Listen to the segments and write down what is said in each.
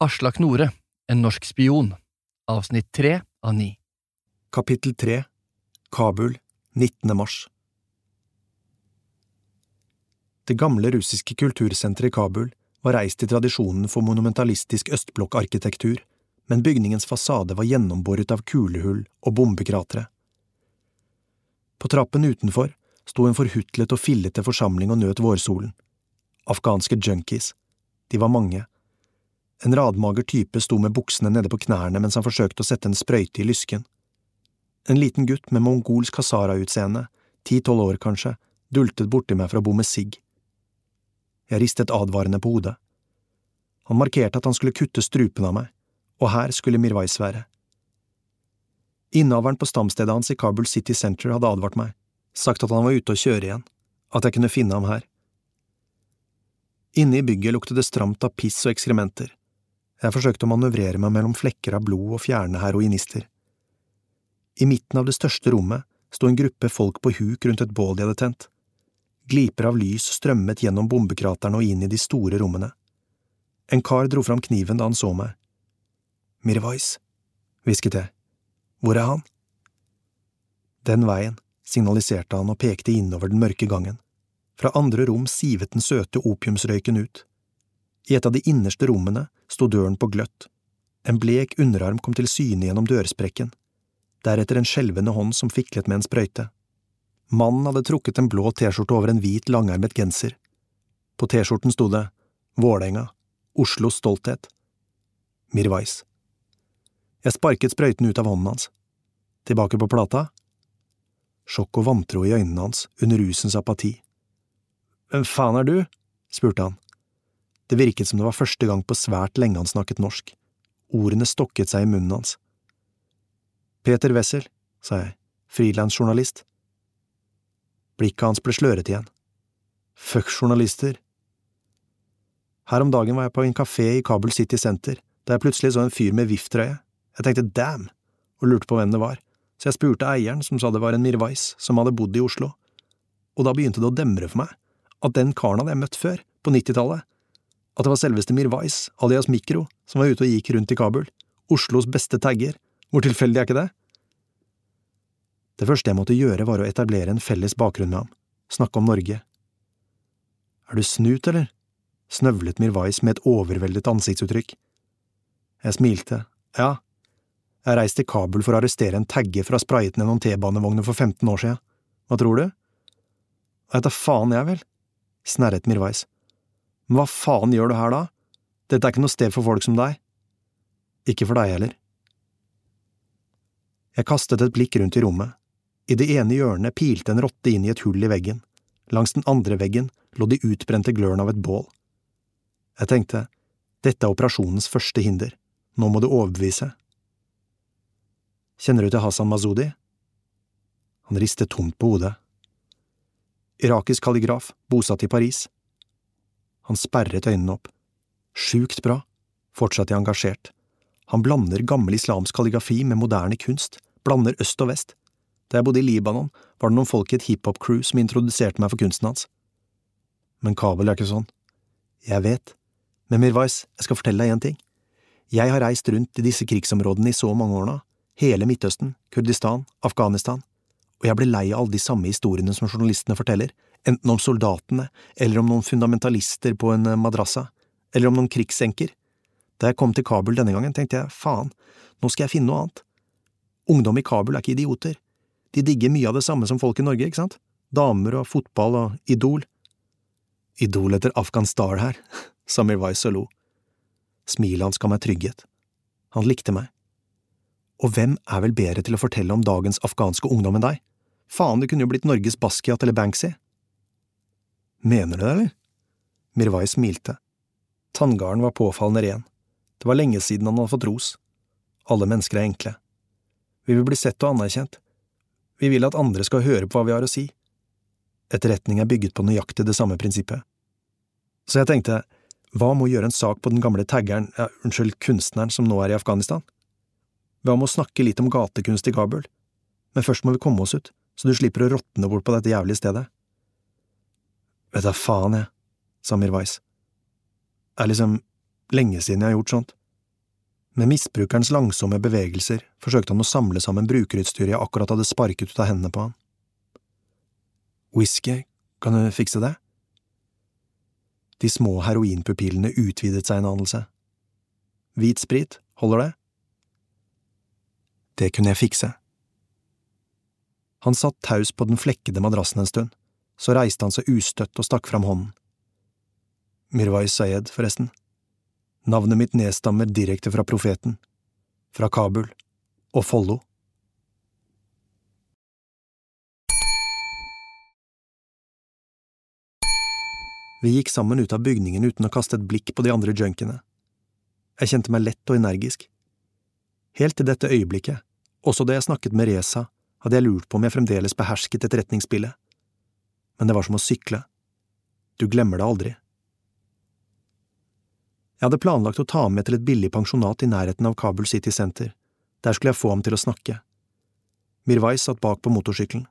Aslak Nore, en norsk spion, avsnitt tre av ni. Kapittel 3 Kabul 19. mars Det gamle russiske kultursenteret i Kabul var reist i tradisjonen for monumentalistisk østblokkarkitektur, men bygningens fasade var gjennomboret av kulehull og bombekratre. På trappen utenfor sto en forhutlet og fillete forsamling og nøt vårsolen. Afghanske junkies. De var mange. En radmager type sto med buksene nede på knærne mens han forsøkte å sette en sprøyte i lysken. En liten gutt med mongolsk hazara-utseende, ti–tolv år kanskje, dultet borti meg for å bomme sigg. Jeg ristet advarende på hodet. Han markerte at han skulle kutte strupen av meg, og her skulle Mirwais være. Innehaveren på stamstedet hans i Kabul City Center hadde advart meg, sagt at han var ute å kjøre igjen, at jeg kunne finne ham her. Inne i bygget luktet det stramt av piss og ekskrementer. Jeg forsøkte å manøvrere meg mellom flekker av blod og fjerne heroinister. I midten av det største rommet sto en gruppe folk på huk rundt et bål de hadde tent. Gliper av lys strømmet gjennom bombekraterne og inn i de store rommene. En kar dro fram kniven da han så meg. Mirwais, hvisket jeg. Hvor er han? Den veien, signaliserte han og pekte innover den mørke gangen. Fra andre rom sivet den søte opiumsrøyken ut. I et av de innerste rommene sto døren på gløtt. En blek underarm kom til syne gjennom dørsprekken. Deretter en skjelvende hånd som fiklet med en sprøyte. Mannen hadde trukket en blå T-skjorte over en hvit, langarmet genser. På T-skjorten sto det Vålerenga, Oslos stolthet. Mirwais. Jeg sparket sprøyten ut av hånden hans. Tilbake på plata? Sjokk og vantro i øynene hans under rusens apati. Hvem faen er du? spurte han. Det virket som det var første gang på svært lenge han snakket norsk. Ordene stokket seg i munnen hans. Peter Wessel, sa jeg, frilansjournalist. Blikket hans ble sløret igjen. Fuck journalister. Her om dagen var jeg på en kafé i Kabul City Center, da jeg plutselig så en fyr med VIF-trøye. Jeg tenkte damn, og lurte på hvem det var, så jeg spurte eieren, som sa det var en Mirwais som hadde bodd i Oslo. Og da begynte det å demre for meg at den karen hadde jeg møtt før, på nittitallet, at det var selveste Mirwais, alias Mikro, som var ute og gikk rundt i Kabul, Oslos beste tagger, hvor tilfeldig er ikke det? Det første jeg måtte gjøre var å etablere en felles bakgrunn med ham, snakke om Norge. Er du snut, eller? snøvlet Mirwais med et overveldet ansiktsuttrykk. Jeg smilte, ja, jeg reiste til Kabul for å arrestere en tagge for å ha sprayet ned noen T-banevogner for 15 år siden. Hva tror du? Veit da faen jeg, vel, snerret Mirwais. Men hva faen gjør du her da? Dette er ikke noe sted for folk som deg. Ikke for deg heller. Jeg kastet et blikk rundt i rommet. I det ene hjørnet pilte en rotte inn i et hull i veggen. Langs den andre veggen lå de utbrente glørne av et bål. Jeg tenkte, dette er operasjonens første hinder, nå må du overbevise. Kjenner du til Hassan Mazoudi?» Han ristet tomt på hodet. Irakisk kalligraf, bosatt i Paris. Han sperret øynene opp. Sjukt bra, fortsatte jeg engasjert. Han blander gammel islamsk kalligrafi med moderne kunst, blander øst og vest. Da jeg bodde i Libanon, var det noen folk i et hiphop-crew som introduserte meg for kunsten hans. Men Kabel er ikke sånn. Jeg vet. Men Mirwais, jeg skal fortelle deg én ting. Jeg har reist rundt i disse krigsområdene i så mange år nå, hele Midtøsten, Kurdistan, Afghanistan, og jeg ble lei av alle de samme historiene som journalistene forteller, enten om soldatene, eller om noen fundamentalister på en madrassa, eller om noen krigsenker. Da jeg kom til Kabul denne gangen, tenkte jeg faen, nå skal jeg finne noe annet. Ungdom i Kabul er ikke idioter. De digger mye av det samme som folk i Norge, ikke sant? Damer og fotball og Idol. Idol etter Afghan Star her, sa Mirwais og lo. Smilet hans ga meg trygghet. Han likte meg. Og hvem er vel bedre til å fortelle om dagens afghanske ungdom enn deg? Faen, det kunne jo blitt Norges Basquiat eller Banksy. Mener du det, eller? Mirwai smilte. Tanngarden var påfallende ren. Det var lenge siden han hadde fått ros. Alle mennesker er enkle. Vi vil bli sett og anerkjent. Vi vil at andre skal høre på hva vi har å si. Etterretning er bygget på nøyaktig det samme prinsippet. Så jeg tenkte, hva med å gjøre en sak på den gamle taggeren, ja, unnskyld, kunstneren som nå er i Afghanistan? Hva med å snakke litt om gatekunst i Kabul? Men først må vi komme oss ut, så du slipper å råtne bort på dette jævlige stedet. Vet da faen, jeg, sa Mirwais. Det er liksom lenge siden jeg har gjort sånt. Med misbrukerens langsomme bevegelser forsøkte han å samle sammen brukerutstyret jeg akkurat hadde sparket ut av hendene på han. Whisky, kan du fikse det? De små heroinpupillene utvidet seg en anelse. Hvit sprit, holder det? Det kunne jeg fikse. Han satt taus på den flekkede madrassen en stund, så reiste han seg ustøtt og stakk fram hånden. Mirwai Sayed, forresten. Navnet mitt nedstammer direkte fra profeten, fra Kabul og Follo. Vi gikk sammen ut av bygningen uten å kaste et blikk på de andre junkiene. Jeg kjente meg lett og energisk. Helt til dette øyeblikket, også da jeg snakket med Reza, hadde jeg lurt på om jeg fremdeles behersket etterretningsspillet. Men det var som å sykle. Du glemmer det aldri. Jeg hadde planlagt å ta ham med til et billig pensjonat i nærheten av Kabul City Center. Der skulle jeg få ham til å snakke. Mirwai satt bak på motorsykkelen.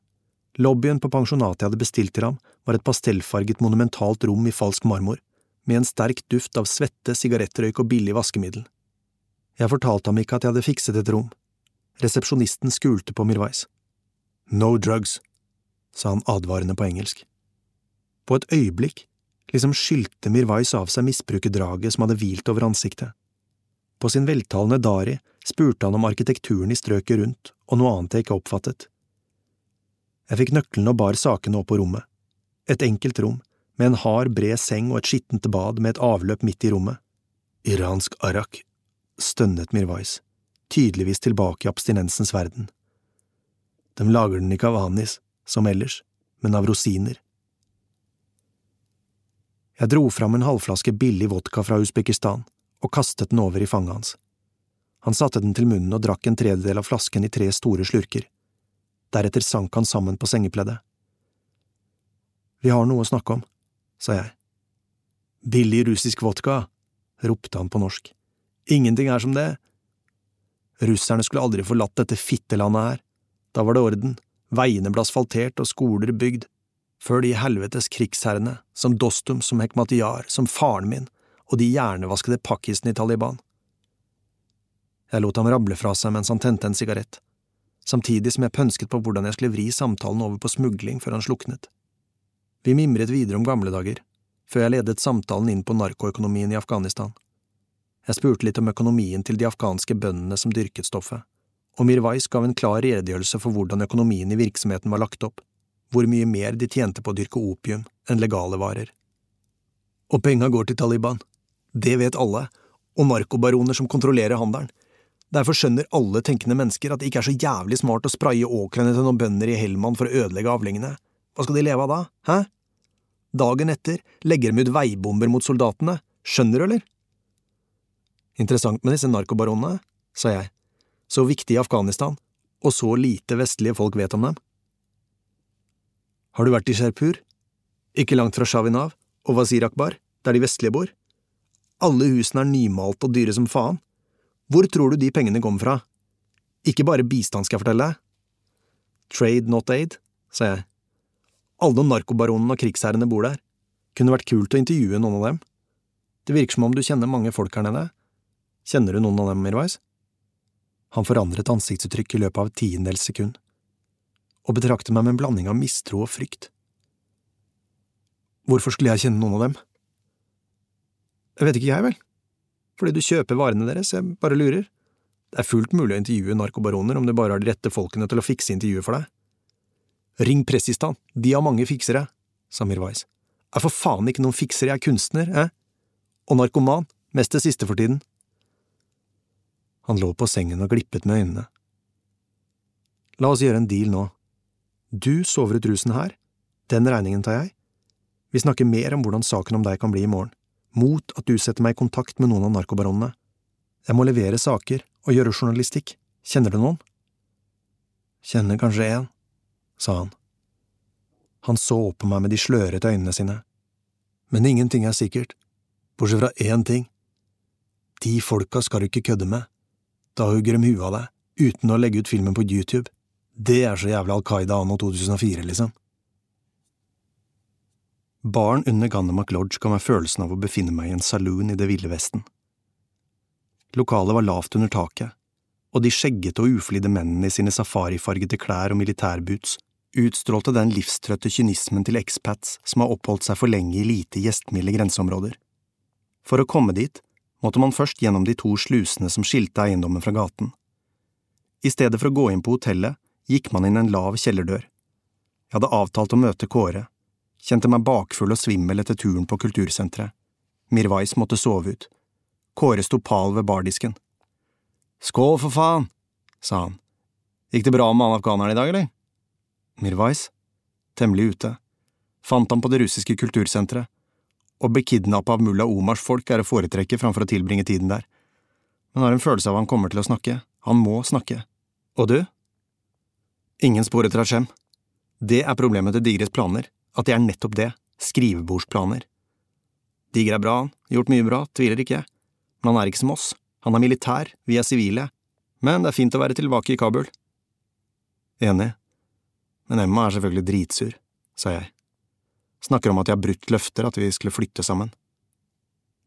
Lobbyen på pensjonatet jeg hadde bestilt til ham, var et pastellfarget monumentalt rom i falsk marmor, med en sterk duft av svette, sigarettrøyk og billig vaskemiddel. Jeg fortalte ham ikke at jeg hadde fikset et rom. Resepsjonisten skulte på Mirwais. No drugs, sa han advarende på engelsk. På et øyeblikk liksom skylte Mirwais av seg misbrukerdraget som hadde hvilt over ansiktet. På sin veltalende dari spurte han om arkitekturen i strøket rundt og noe annet jeg ikke oppfattet. Jeg fikk nøklene og bar sakene opp på rommet. Et enkelt rom, med en hard, bred seng og et skittent bad med et avløp midt i rommet. Iransk arak, stønnet Mirwais, tydeligvis tilbake i abstinensens verden. De lager den ikke av anis, som ellers, men av rosiner. Jeg dro fram en halvflaske billig vodka fra Usbekistan og kastet den over i fanget hans. Han satte den til munnen og drakk en tredjedel av flasken i tre store slurker. Deretter sank han sammen på sengepleddet. Vi har noe å snakke om, sa jeg. Billig russisk vodka, ropte han på norsk. Ingenting er som det. Russerne skulle aldri forlatt dette fittelandet her. Da var det orden, veiene ble asfaltert og skoler bygd. Før de helvetes krigsherrene, som Dostum, som Hekmatyar, som faren min, og de hjernevaskede pakkisene i Taliban. Jeg lot ham rable fra seg mens han tente en sigarett samtidig som jeg pønsket på hvordan jeg skulle vri samtalen over på smugling før han sluknet. Vi mimret videre om gamle dager, før jeg ledet samtalen inn på narkoøkonomien i Afghanistan. Jeg spurte litt om økonomien til de afghanske bøndene som dyrket stoffet, og Mirwais gav en klar redegjørelse for hvordan økonomien i virksomheten var lagt opp, hvor mye mer de tjente på å dyrke opium enn legale varer. Og penga går til Taliban, det vet alle, og narkobaroner som kontrollerer handelen, Derfor skjønner alle tenkende mennesker at det ikke er så jævlig smart å spraye åkrene til noen bønder i Helmand for å ødelegge avlingene. Hva skal de leve av da, hæ? Dagen etter legger de ut veibomber mot soldatene, skjønner du, eller? Interessant med disse narkobaronene, sa jeg, så viktig i Afghanistan, og så lite vestlige folk vet om dem. Har du vært i Sherpur? Ikke langt fra Shavinav og Wazir Akbar, der de vestlige bor? Alle husene er nymalt og dyre som faen. Hvor tror du de pengene kommer fra? Ikke bare bistand, skal jeg fortelle deg. Trade not aid, sa jeg. Alle narkobaronene og krigsherrene bor der. Kunne vært kult å intervjue noen av dem. Det virker som om du kjenner mange folk her nede. Kjenner du noen av dem, Mirwais? Han forandret ansiktsuttrykk i løpet av et tiendedels sekund, og betraktet meg med en blanding av mistro og frykt. Hvorfor skulle jeg kjenne noen av dem? Jeg vet ikke, jeg, vel fordi du kjøper varene deres, jeg bare lurer. Det er fullt mulig å intervjue narkobaroner om du bare har de rette folkene til å fikse intervjuet for deg. Ring Pressistan, de har mange fiksere, sa Mirwais. Er for faen ikke noen fikser, jeg er kunstner, eh? Og narkoman, mest det siste for tiden. Han lå på sengen og glippet med øynene. La oss gjøre en deal nå. Du sover ut rusen her, den regningen tar jeg. Vi snakker mer om hvordan saken om deg kan bli i morgen mot at du setter meg i kontakt med noen av narkobaronene. Jeg må levere saker og gjøre journalistikk. Kjenner du noen? Kjenner kanskje en, sa han. Han så opp på meg med de slørete øynene sine. Men ingenting er sikkert, bortsett fra én ting. De folka skal du ikke kødde med. Da hugger de huet av deg, uten å legge ut filmen på YouTube. Det er så jævlig Al Qaida anno 2004, liksom. Baren under Gannemak Lodge ga meg følelsen av å befinne meg i en saloon i det ville vesten. Lokalet var lavt under taket, og de skjeggete og uflidde mennene i sine safarifargete klær og militærboots utstrålte den livstrøtte kynismen til expats som har oppholdt seg for lenge i lite gjestmilde grenseområder. For å komme dit måtte man først gjennom de to slusene som skilte eiendommen fra gaten. I stedet for å gå inn på hotellet, gikk man inn en lav kjellerdør. Jeg hadde avtalt å møte Kåre, kjente meg bakfull og svimmel etter turen på kultursenteret. Mirwais måtte sove ut. Kåre sto pal ved bardisken. Skål, for faen, sa han. Gikk det bra med han afghaneren i dag, eller? Mirwais, temmelig ute, fant han på det russiske kultursenteret. Å bli kidnappa av mulla Omars folk er å foretrekke framfor å tilbringe tiden der. Men har en følelse av han kommer til å snakke, han må snakke. Og du? Ingen spor etter Hashem. Det er problemet til Digres planer, at de er nettopp det, skrivebordsplaner. Digre er bra, han, gjort mye bra, tviler ikke jeg, men han er ikke som oss, han er militær, vi er sivile, men det er fint å være tilbake i Kabul. Enig, men Emma er selvfølgelig dritsur, sa jeg. Snakker om at jeg har brutt løfter, at vi skulle flytte sammen.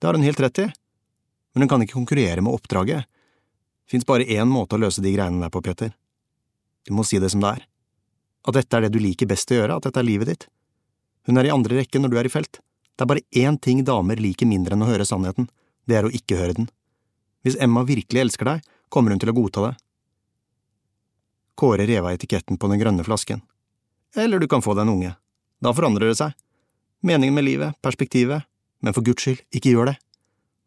Det har hun helt rett i, men hun kan ikke konkurrere med oppdraget. Fins bare én måte å løse de greiene der på, Peter. Du må si det som det er. At dette er det du liker best å gjøre, at dette er livet ditt. Hun er i andre rekke når du er i felt. Det er bare én ting damer liker mindre enn å høre sannheten, det er å ikke høre den. Hvis Emma virkelig elsker deg, kommer hun til å godta det. Kåre rev av etiketten på den grønne flasken. Eller du kan få deg en unge. Da forandrer det seg. Meningen med livet, perspektivet, men for guds skyld, ikke gjør det.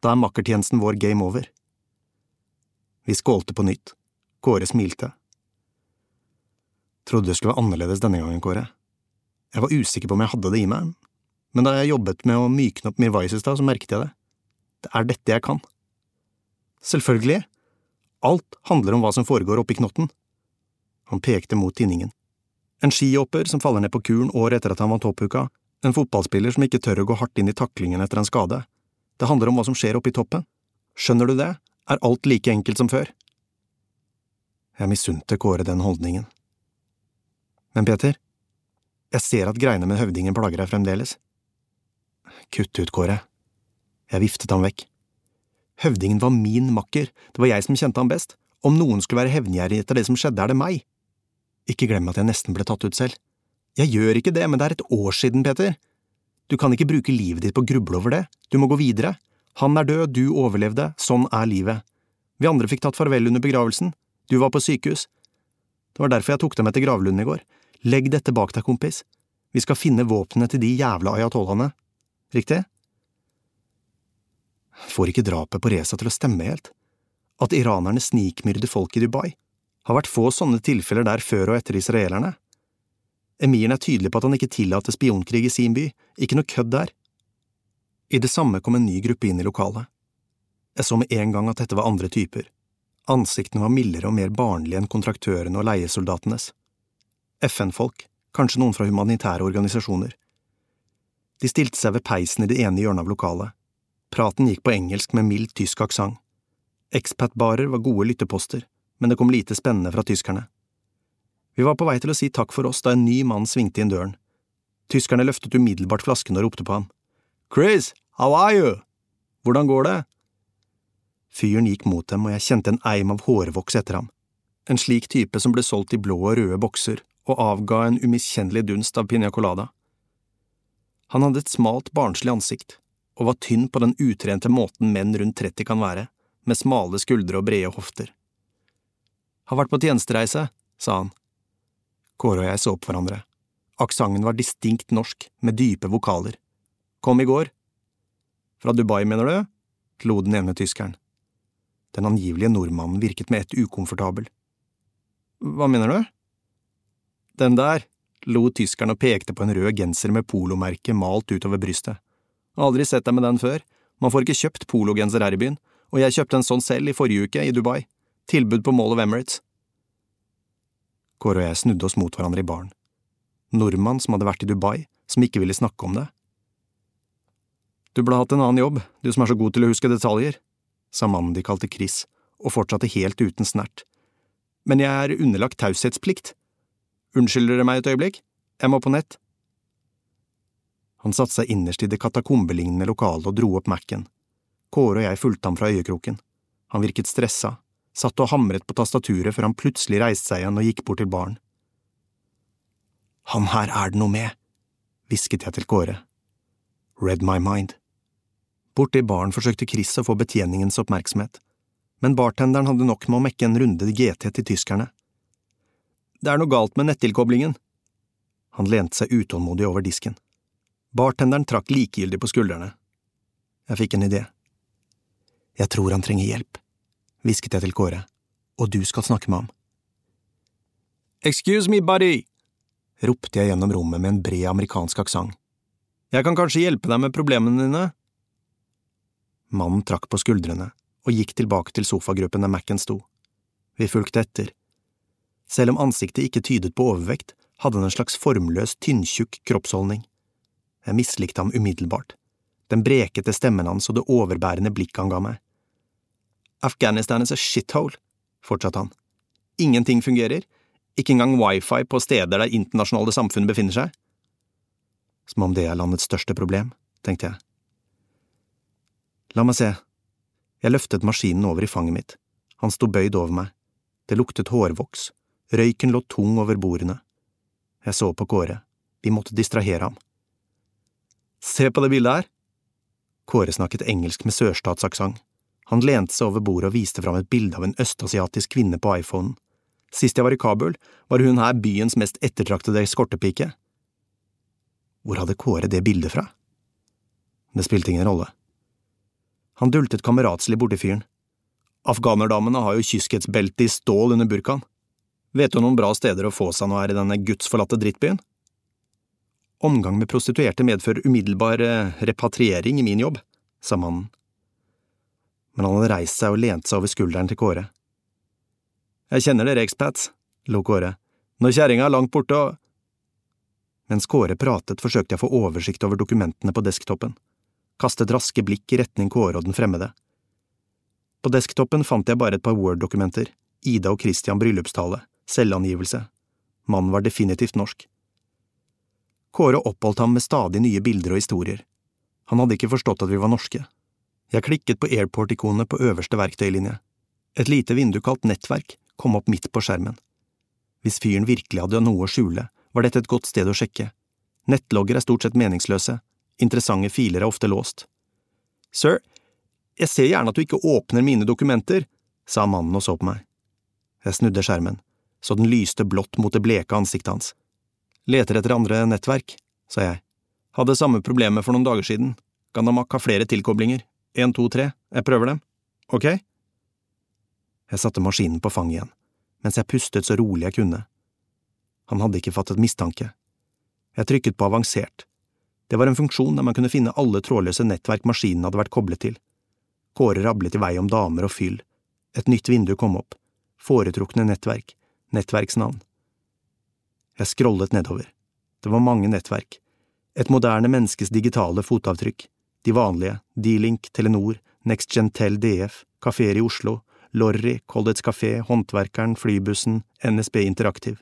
Da er makkertjenesten vår game over. Vi skålte på nytt. Kåre smilte. Trodde det skulle være annerledes denne gangen, Kåre. Jeg var usikker på om jeg hadde det i meg, men da jeg jobbet med å mykne opp Mirwais i stad, så merket jeg det. Det er dette jeg kan. Selvfølgelig. Alt handler om hva som foregår oppi knotten. Han pekte mot tinningen. En skihopper som faller ned på kuren år etter at han vant toppuka, en fotballspiller som ikke tør å gå hardt inn i taklingen etter en skade. Det handler om hva som skjer oppe i toppen. Skjønner du det, er alt like enkelt som før. Jeg misunte Kåre den holdningen. Men Peter, jeg ser at greiene med høvdingen plager deg fremdeles. Kutt ut, Kåre. Jeg viftet ham vekk. Høvdingen var min makker, det var jeg som kjente ham best. Om noen skulle være hevngjerrig etter det som skjedde, er det meg. Ikke glem at jeg nesten ble tatt ut selv. Jeg gjør ikke det, men det er et år siden, Peter. Du kan ikke bruke livet ditt på å gruble over det, du må gå videre. Han er død, du overlevde, sånn er livet. Vi andre fikk tatt farvel under begravelsen, du var på sykehus. Det var derfor jeg tok dem etter gravlunden i går. Legg dette bak deg, kompis. Vi skal finne våpnene til de jævla ayatollahene. Riktig? Får ikke drapet på Reza til å stemme helt. At iranerne snikmyrder folk i Dubai. Har vært få sånne tilfeller der før og etter israelerne. Emiren er tydelig på at han ikke tillater spionkrig i sin by, ikke noe kødd der. I det samme kom en ny gruppe inn i lokalet. Jeg så med en gang at dette var andre typer. Ansiktene var mildere og mer barnlige enn kontraktørene og leiesoldatenes. FN-folk, kanskje noen fra humanitære organisasjoner. De stilte seg ved peisen i det ene hjørnet av lokalet. Praten gikk på engelsk med mild tysk aksent. Expat-barer var gode lytteposter, men det kom lite spennende fra tyskerne. Vi var på vei til å si takk for oss da en ny mann svingte inn døren. Tyskerne løftet umiddelbart flasken og ropte på ham. Chris, how are you? Hvordan går det? Fyren gikk mot dem, og jeg kjente en eim av hårvoks etter ham. En slik type som ble solgt i blå og røde bokser, og avga en umiskjennelig dunst av piña colada. Han hadde et smalt, barnslig ansikt, og var tynn på den utrente måten menn rundt 30 kan være, med smale skuldre og brede hofter. Har vært på tjenestereise, sa han. Kåre og jeg så på hverandre. Aksenten var distinkt norsk, med dype vokaler. Kom i går. Fra Dubai, mener du? lo den ene tyskeren. Den angivelige nordmannen virket med ett ukomfortabel. Hva mener du? Den der, lo tyskeren og pekte på en rød genser med polomerke malt utover brystet. Aldri sett deg med den før, man får ikke kjøpt pologenser her i byen, og jeg kjøpte en sånn selv i forrige uke, i Dubai. Tilbud på Mall of Emirates. Kåre og jeg snudde oss mot hverandre i baren. Nordmann som hadde vært i Dubai, som ikke ville snakke om det. Du burde hatt en annen jobb, du som er så god til å huske detaljer, sa mannen de kalte Chris, og fortsatte helt uten snert. Men jeg er underlagt taushetsplikt. Unnskylder dere meg et øyeblikk? Jeg må på nett. Han satte seg innerst i det katakombelignende lokalet og dro opp Mac-en. Kåre og jeg fulgte ham fra øyekroken. Han virket stressa, satt og hamret på tastaturet før han plutselig reiste seg igjen og gikk bort til baren. Han her er det noe med, hvisket jeg til Kåre. Read my mind. Borte i baren forsøkte Chris å få betjeningens oppmerksomhet, men bartenderen hadde nok med å mekke en runde GT til tyskerne. Det er noe galt med nettilkoblingen. Han lente seg utålmodig over disken. Bartenderen trakk likegyldig på skuldrene. Jeg fikk en idé. Jeg tror han trenger hjelp, hvisket jeg til Kåre, og du skal snakke med ham. Excuse me, buddy, ropte jeg gjennom rommet med en bred amerikansk aksent. Jeg kan kanskje hjelpe deg med problemene dine? Mannen trakk på skuldrene og gikk tilbake til sofagruppen der Mac-en sto. Vi fulgte etter. Selv om ansiktet ikke tydet på overvekt, hadde han en slags formløs, tynntjukk kroppsholdning. Jeg mislikte ham umiddelbart, den brekete stemmen hans og det overbærende blikket han ga meg. Afghanistan is a shithole, fortsatte han. Ingenting fungerer, ikke engang wifi på steder der internasjonale samfunn befinner seg. Som om det er landets største problem, tenkte jeg. La meg se. Jeg løftet maskinen over i fanget mitt. Han sto bøyd over meg. Det luktet hårvoks. Røyken lå tung over bordene. Jeg så på Kåre. Vi måtte distrahere ham. Se på det bildet her! Kåre snakket engelsk med sørstatsaksent. Han lente seg over bordet og viste fram et bilde av en østasiatisk kvinne på iPhonen. Sist jeg var i Kabul, var hun her byens mest ettertraktede eskortepike. Hvor hadde Kåre det bildet fra? Det spilte ingen rolle. Han dultet kameratslig borti fyren. Afghanerdamene har jo kyskhetsbelte i stål under burkaen. Vet du noen bra steder å få seg noe her i denne gudsforlatte drittbyen? Omgang med prostituerte medfører umiddelbar eh, repatriering i min jobb, sa mannen. Men han hadde reist seg og lent seg over skulderen til Kåre. Jeg kjenner dere expats, lo Kåre, når kjerringa er langt borte og… Mens Kåre pratet, forsøkte jeg å få oversikt over dokumentene på desktoppen, kastet raske blikk i retning Kåre og den fremmede. På desktoppen fant jeg bare et par Word-dokumenter, Ida og Christian bryllupstale, selvangivelse. Mannen var definitivt norsk. Kåre oppholdt ham med stadig nye bilder og historier. Han hadde ikke forstått at vi var norske. Jeg klikket på airport-ikonet på øverste verktøylinje. Et lite vindu kalt Nettverk kom opp midt på skjermen. Hvis fyren virkelig hadde noe å skjule, var dette et godt sted å sjekke. Nettlogger er stort sett meningsløse, interessante filer er ofte låst. Sir, jeg ser gjerne at du ikke åpner mine dokumenter, sa mannen og så på meg. Jeg snudde skjermen, så den lyste blått mot det bleke ansiktet hans. Leter etter andre nettverk, sa jeg. Hadde samme problemet for noen dager siden. Ganamak har flere tilkoblinger. En, to, tre. Jeg prøver dem. Ok? Jeg satte maskinen på fanget igjen, mens jeg pustet så rolig jeg kunne. Han hadde ikke fattet mistanke. Jeg trykket på avansert. Det var en funksjon der man kunne finne alle trådløse nettverk maskinen hadde vært koblet til. Kåre rablet i vei om damer og fyll. Et nytt vindu kom opp. Foretrukne nettverk. Nettverksnavn. Jeg scrollet nedover. Det var mange nettverk. Et moderne menneskes digitale fotavtrykk. De vanlige, D-Link, Telenor, NextGentel DF, kafeer i Oslo, Lorry, College Café, Håndverkeren, Flybussen, NSB Interaktiv.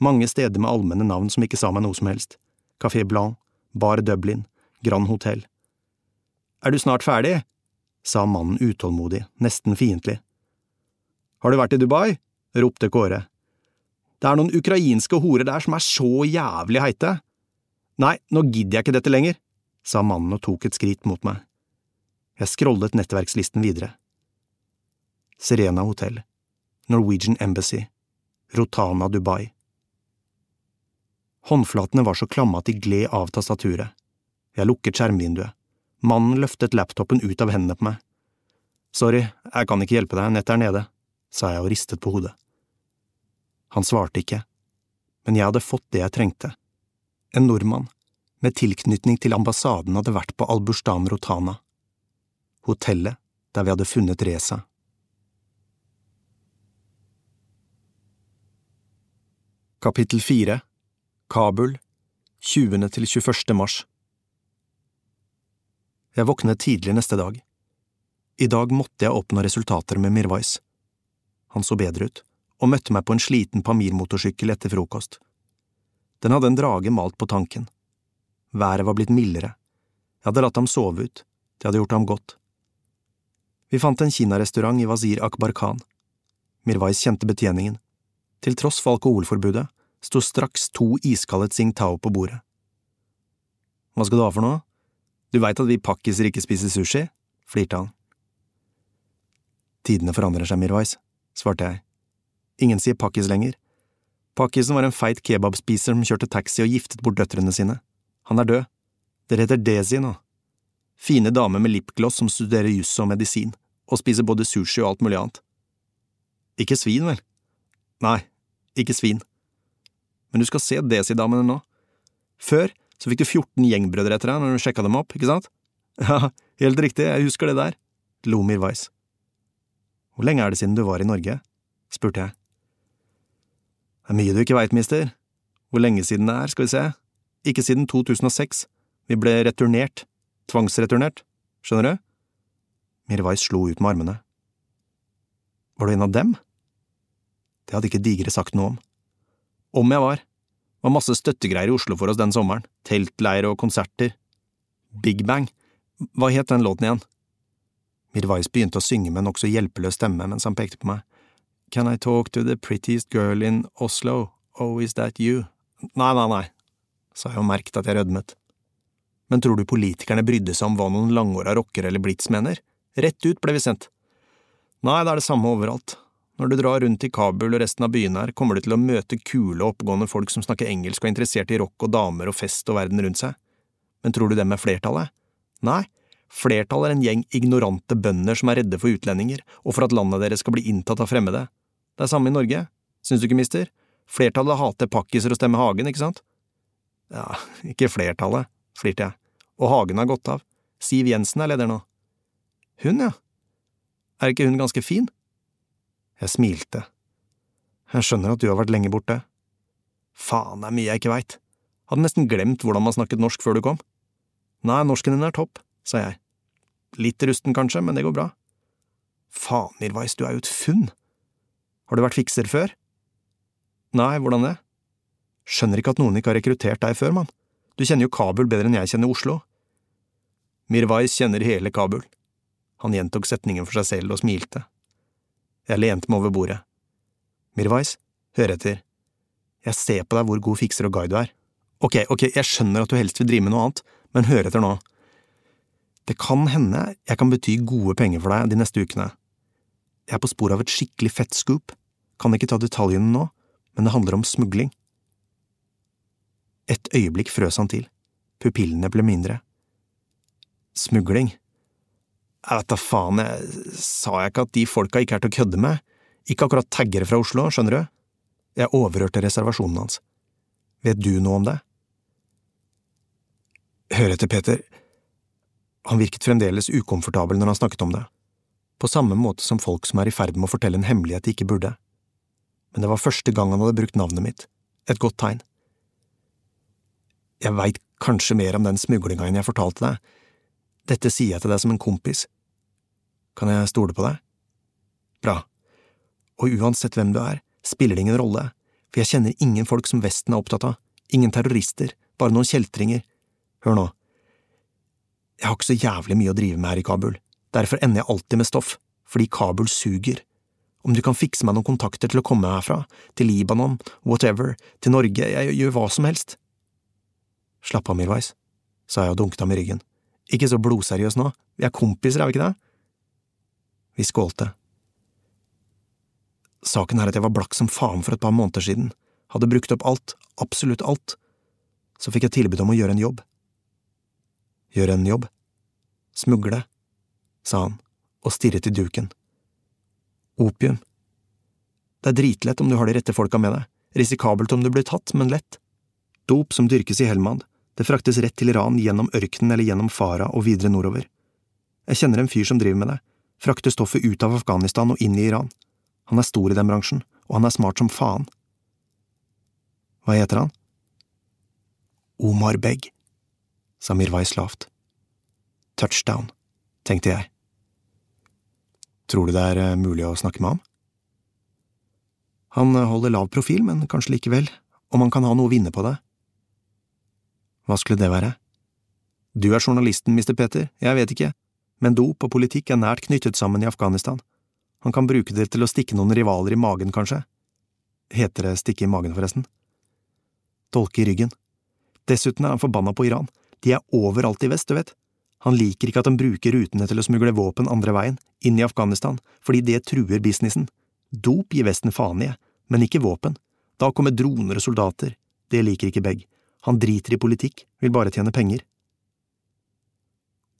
Mange steder med allmenne navn som ikke sa meg noe som helst. Café Blanc, Bar Dublin, Grand Hotel. Er du snart ferdig? sa mannen utålmodig, nesten fiendtlig. Har du vært i Dubai? ropte Kåre. Det er noen ukrainske horer der som er så jævlig heite. Nei, nå gidder jeg ikke dette lenger, sa mannen og tok et skritt mot meg. Jeg scrollet nettverkslisten videre. Serena Hotel, Norwegian Embassy, Rotana Dubai. Håndflatene var så klamme at de gled av tastaturet. Jeg lukket skjermvinduet. Mannen løftet laptopen ut av hendene på meg. Sorry, jeg kan ikke hjelpe deg, nettet er nede, sa jeg og ristet på hodet. Han svarte ikke, men jeg hadde fått det jeg trengte. En nordmann, med tilknytning til ambassaden, hadde vært på Alburstan Rotana, hotellet der vi hadde funnet Reza. Kapittel 4 Kabul 20. til 21. mars Jeg våknet tidlig neste dag. I dag måtte jeg oppnå resultater med Mirwais. Han så bedre ut og møtte meg på en sliten Pamir-motorsykkel etter frokost. Den hadde en drage malt på tanken. Været var blitt mildere. Jeg hadde latt ham sove ut, det hadde gjort ham godt. Vi fant en kinarestaurant i Wazir Akbar Khan. Mirwais kjente betjeningen. Til tross for alkoholforbudet sto straks to iskalde Tsingtao på bordet. Hva skal du ha for noe? Du veit at vi pakkiser ikke spiser sushi? flirte han. Tidene forandrer seg, Mirwais, svarte jeg. Ingen sier pakkis lenger. Pakkisen var en feit kebabspiser som kjørte taxi og giftet bort døtrene sine. Han er død. Dere heter Desi nå. Fine damer med lipgloss som studerer juss og medisin, og spiser både sushi og alt mulig annet. Ikke svin, vel? Nei, ikke svin. Men du skal se Desi-damene nå. Før så fikk du 14 gjengbrødre etter deg når du sjekka dem opp, ikke sant? Ja, helt riktig, jeg husker det der, lo Mirwais. Hvor lenge er det siden du var i Norge? spurte jeg. Det er mye du ikke veit, mister. Hvor lenge siden det er, skal vi se. Ikke siden 2006. Vi ble returnert. Tvangsreturnert. Skjønner du? Mirwais slo ut med armene. Var du en av dem? Det hadde ikke Digre sagt noe om. Om jeg var. Det var masse støttegreier i Oslo for oss den sommeren. Teltleir og konserter. Big Bang. Hva het den låten igjen? Mirwais begynte å synge med en nokså hjelpeløs stemme mens han pekte på meg. Can I talk to the prettiest girl in Oslo? Oh, is that you? Nei, nei, nei, sa jeg og merket at jeg rødmet. Men tror du politikerne brydde seg om hva noen langåra rockere eller blits mener? Rett ut ble vi sendt. Nei, det er det samme overalt. Når du drar rundt i Kabul og resten av byen her, kommer du til å møte kule og oppegående folk som snakker engelsk og er interessert i rock og damer og fest og verden rundt seg. Men tror du dem er flertallet? Nei, flertallet er en gjeng ignorante bønder som er redde for utlendinger og for at landet deres skal bli inntatt av fremmede. Det er samme i Norge, syns du ikke, mister? Flertallet hater pakkiser og stemmer Hagen, ikke sant? Ja, ikke flertallet, flirte jeg, og Hagen har gått av. Siv Jensen er leder nå. Hun, ja. Er ikke hun ganske fin? Jeg smilte. Jeg skjønner at du har vært lenge borte. Faen, det er mye jeg ikke veit. Hadde nesten glemt hvordan man snakket norsk før du kom. Nei, norsken din er topp, sa jeg. Litt rusten kanskje, men det går bra. Faen, Irvais, du er jo et funn. Har du vært fikser før? Nei, hvordan det? Skjønner ikke at noen ikke har rekruttert deg før, mann. Du kjenner jo Kabul bedre enn jeg kjenner Oslo. Mirwais kjenner hele Kabul. Han gjentok setningen for seg selv og smilte. Jeg lente meg over bordet. Mirwais, hør etter. Jeg ser på deg hvor god fikser og guide du er. Ok, ok, jeg skjønner at du helst vil drive med noe annet, men hør etter nå. Det kan hende jeg kan bety gode penger for deg de neste ukene. Jeg er på sporet av et skikkelig fett scoop, kan ikke ta detaljene nå, men det handler om smugling. Et øyeblikk frøs han til, pupillene ble mindre. Smugling? Jeg vet da faen, jeg sa jeg ikke at de folka ikke er til å kødde med, ikke akkurat taggere fra Oslo, skjønner du? Jeg overhørte reservasjonen hans. Vet du noe om det? Hør etter, Peter. Han virket fremdeles ukomfortabel når han snakket om det, på samme måte som folk som er i ferd med å fortelle en hemmelighet de ikke burde. Men det var første gang han hadde brukt navnet mitt, et godt tegn. Jeg veit kanskje mer om den smuglinga enn jeg fortalte deg, dette sier jeg til deg som en kompis. Kan jeg stole på deg? Bra. Og uansett hvem du er, spiller det ingen rolle, for jeg kjenner ingen folk som Vesten er opptatt av, ingen terrorister, bare noen kjeltringer Hør nå. Jeg har ikke så jævlig mye å drive med her i Kabul, derfor ender jeg alltid med stoff, fordi Kabul suger. Om du kan fikse meg noen kontakter til å komme herfra, til Libanon, whatever, til Norge, jeg gjør hva som helst. Slapp av, Mirwais, sa jeg og dunket ham i ryggen. Ikke så blodseriøs nå, vi er kompiser, er vi ikke det? Vi skålte. Saken er at jeg var blakk som faen for et par måneder siden, hadde brukt opp alt, absolutt alt. Så fikk jeg tilbud om å gjøre en jobb. Gjøre en jobb. Smugle, sa han og stirret i duken. Opium. Det er dritlett om du har de rette folka med deg, risikabelt om du blir tatt, men lett. Dop som dyrkes i Helmand, det fraktes rett til Iran gjennom ørkenen eller gjennom Farah og videre nordover. Jeg kjenner en fyr som driver med det, frakter stoffet ut av Afghanistan og inn i Iran. Han er stor i den bransjen, og han er smart som faen. Hva heter han? Omar Beg sa Mirwais lavt. Touchdown, tenkte jeg. Tror du det er eh, mulig å snakke med ham? Han holder lav profil, men kanskje likevel, om han kan ha noe å vinne på det. Hva skulle det være? Du er journalisten, Mr. Peter, jeg vet ikke. men dop og politikk er nært knyttet sammen i Afghanistan. Han kan bruke det til å stikke noen rivaler i magen, kanskje. Heter det stikke i magen, forresten? Dolke i ryggen. Dessuten er han forbanna på Iran, de er overalt i vest, du vet. Han liker ikke at de bruker rutene til å smugle våpen andre veien, inn i Afghanistan, fordi det truer businessen. Dop gir Vesten faen i, men ikke våpen. Da kommer droner og soldater. Det liker ikke Begg. Han driter i politikk, vil bare tjene penger.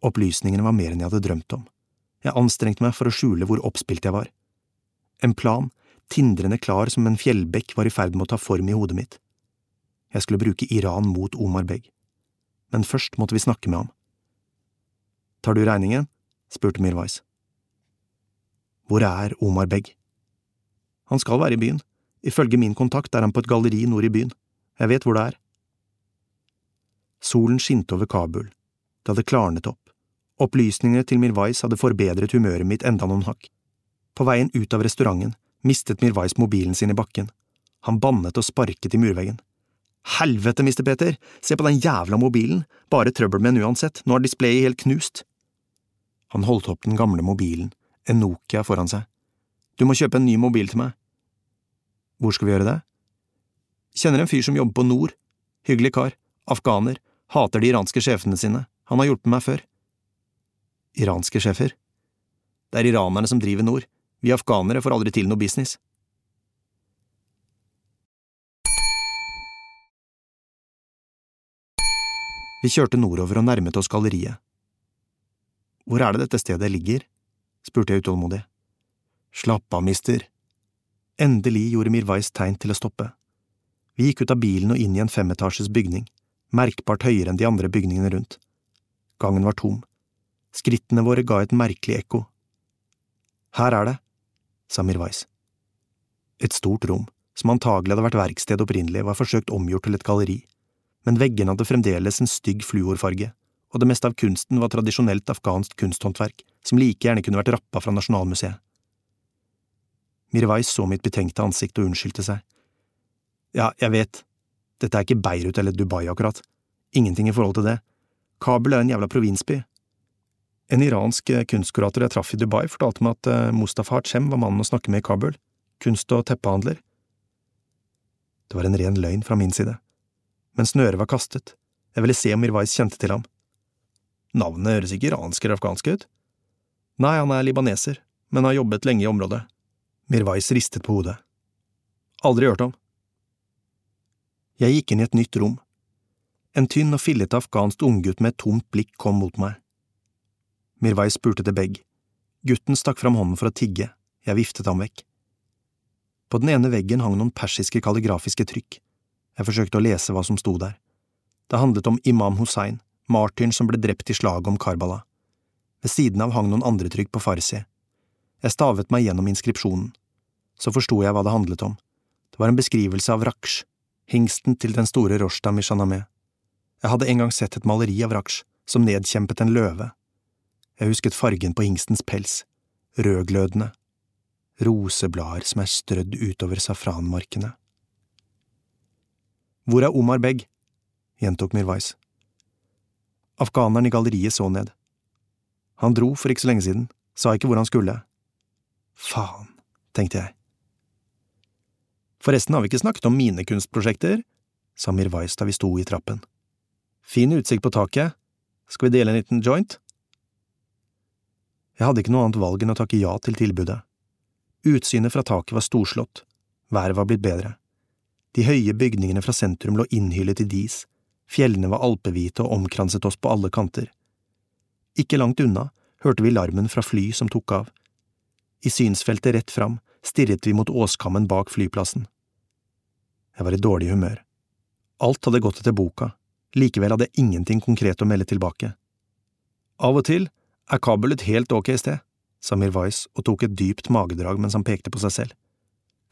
Opplysningene var mer enn jeg hadde drømt om. Jeg anstrengte meg for å skjule hvor oppspilt jeg var. En plan, tindrende klar som en fjellbekk, var i ferd med å ta form i hodet mitt. Jeg skulle bruke Iran mot Omar Beg. Men først måtte vi snakke med ham. Tar du regningen? spurte Mirwais. Hvor er Omar Beg? Han skal være i byen. Ifølge min kontakt er han på et galleri nord i byen. Jeg vet hvor det er. Solen skinte over Kabul. Det hadde klarnet opp. Opplysningene til Mirwais hadde forbedret humøret mitt enda noen hakk. På veien ut av restauranten mistet Mirwais mobilen sin i bakken. Han bannet og sparket i murveggen. Helvete, mister Peter, se på den jævla mobilen, bare trøbbel med den uansett, nå er displayet helt knust. Han holdt opp den gamle mobilen, en Nokia foran seg. Du må kjøpe en ny mobil til meg. Hvor skal vi gjøre det? Kjenner en fyr som jobber på Nord. Hyggelig kar. Afghaner. Hater de iranske sjefene sine. Han har hjulpet meg før. Iranske sjefer? Det er iranerne som driver Nord. Vi afghanere får aldri til noe business. Vi kjørte nordover og nærmet oss galleriet. Hvor er det dette stedet ligger? spurte jeg utålmodig. Slapp av, mister. Endelig gjorde Mirwais tegn til å stoppe. Vi gikk ut av bilen og inn i en femetasjes bygning, merkbart høyere enn de andre bygningene rundt. Gangen var tom. Skrittene våre ga et merkelig ekko. Her er det, sa Mirwais. Et stort rom, som antagelig hadde vært verksted opprinnelig, var forsøkt omgjort til et galleri, men veggene hadde fremdeles en stygg fluorfarge og det meste av kunsten var tradisjonelt afghansk kunsthåndverk, som like gjerne kunne vært rappa fra Nasjonalmuseet. Mirwais så mitt betenkte ansikt og unnskyldte seg. Ja, jeg vet, dette er ikke Beirut eller Dubai akkurat, ingenting i forhold til det, Kabul er en jævla provinsby. En iransk kunstkurator jeg traff i Dubai, fortalte meg at eh, Mustafa Hachem var mannen å snakke med i Kabul, kunst- og teppehandler. Det var en ren løgn fra min side, men snøret var kastet, jeg ville se om Mirwais kjente til ham. Navnet høres ikke iransk eller afghansk ut. Nei, han er libaneser, men har jobbet lenge i området. Mirwais ristet på hodet. Aldri hørt om. Jeg gikk inn i et nytt rom. En tynn og fillete afghansk unggutt med et tomt blikk kom mot meg. Mirwai spurte til Beg. Gutten stakk fram hånden for å tigge, jeg viftet ham vekk. På den ene veggen hang noen persiske kalligrafiske trykk. Jeg forsøkte å lese hva som sto der. Det handlet om Imam Hussein, martyren som ble drept i slaget om Karbala. Ved siden av hang noen andre trykk på farsi. Jeg stavet meg gjennom inskripsjonen. Så forsto jeg hva det handlet om. Det var en beskrivelse av Raksh, hingsten til den store Rostam i Mishanameh. Jeg hadde en gang sett et maleri av Raksh, som nedkjempet en løve. Jeg husket fargen på hingstens pels, rødglødende, roseblader som er strødd utover safranmarkene. Hvor er Omar Beg? gjentok Mirwais. Afghaneren i galleriet så ned. Han dro for ikke så lenge siden, sa ikke hvor han skulle. Faen, tenkte jeg. Forresten har vi ikke snakket om mine kunstprosjekter, sa Mirwais da vi sto i trappen. Fin utsikt på taket, skal vi dele en liten joint? Jeg hadde ikke noe annet valg enn å takke ja til tilbudet. Utsynet fra taket var storslått, været var blitt bedre. De høye bygningene fra sentrum lå innhyllet i dis, Fjellene var alpehvite og omkranset oss på alle kanter. Ikke langt unna hørte vi larmen fra fly som tok av. I synsfeltet rett fram stirret vi mot åskammen bak flyplassen. Jeg var i dårlig humør. Alt hadde gått etter boka, likevel hadde jeg ingenting konkret å melde tilbake. Av og til er Kabul et helt ok sted, sa Mirwais og tok et dypt magedrag mens han pekte på seg selv.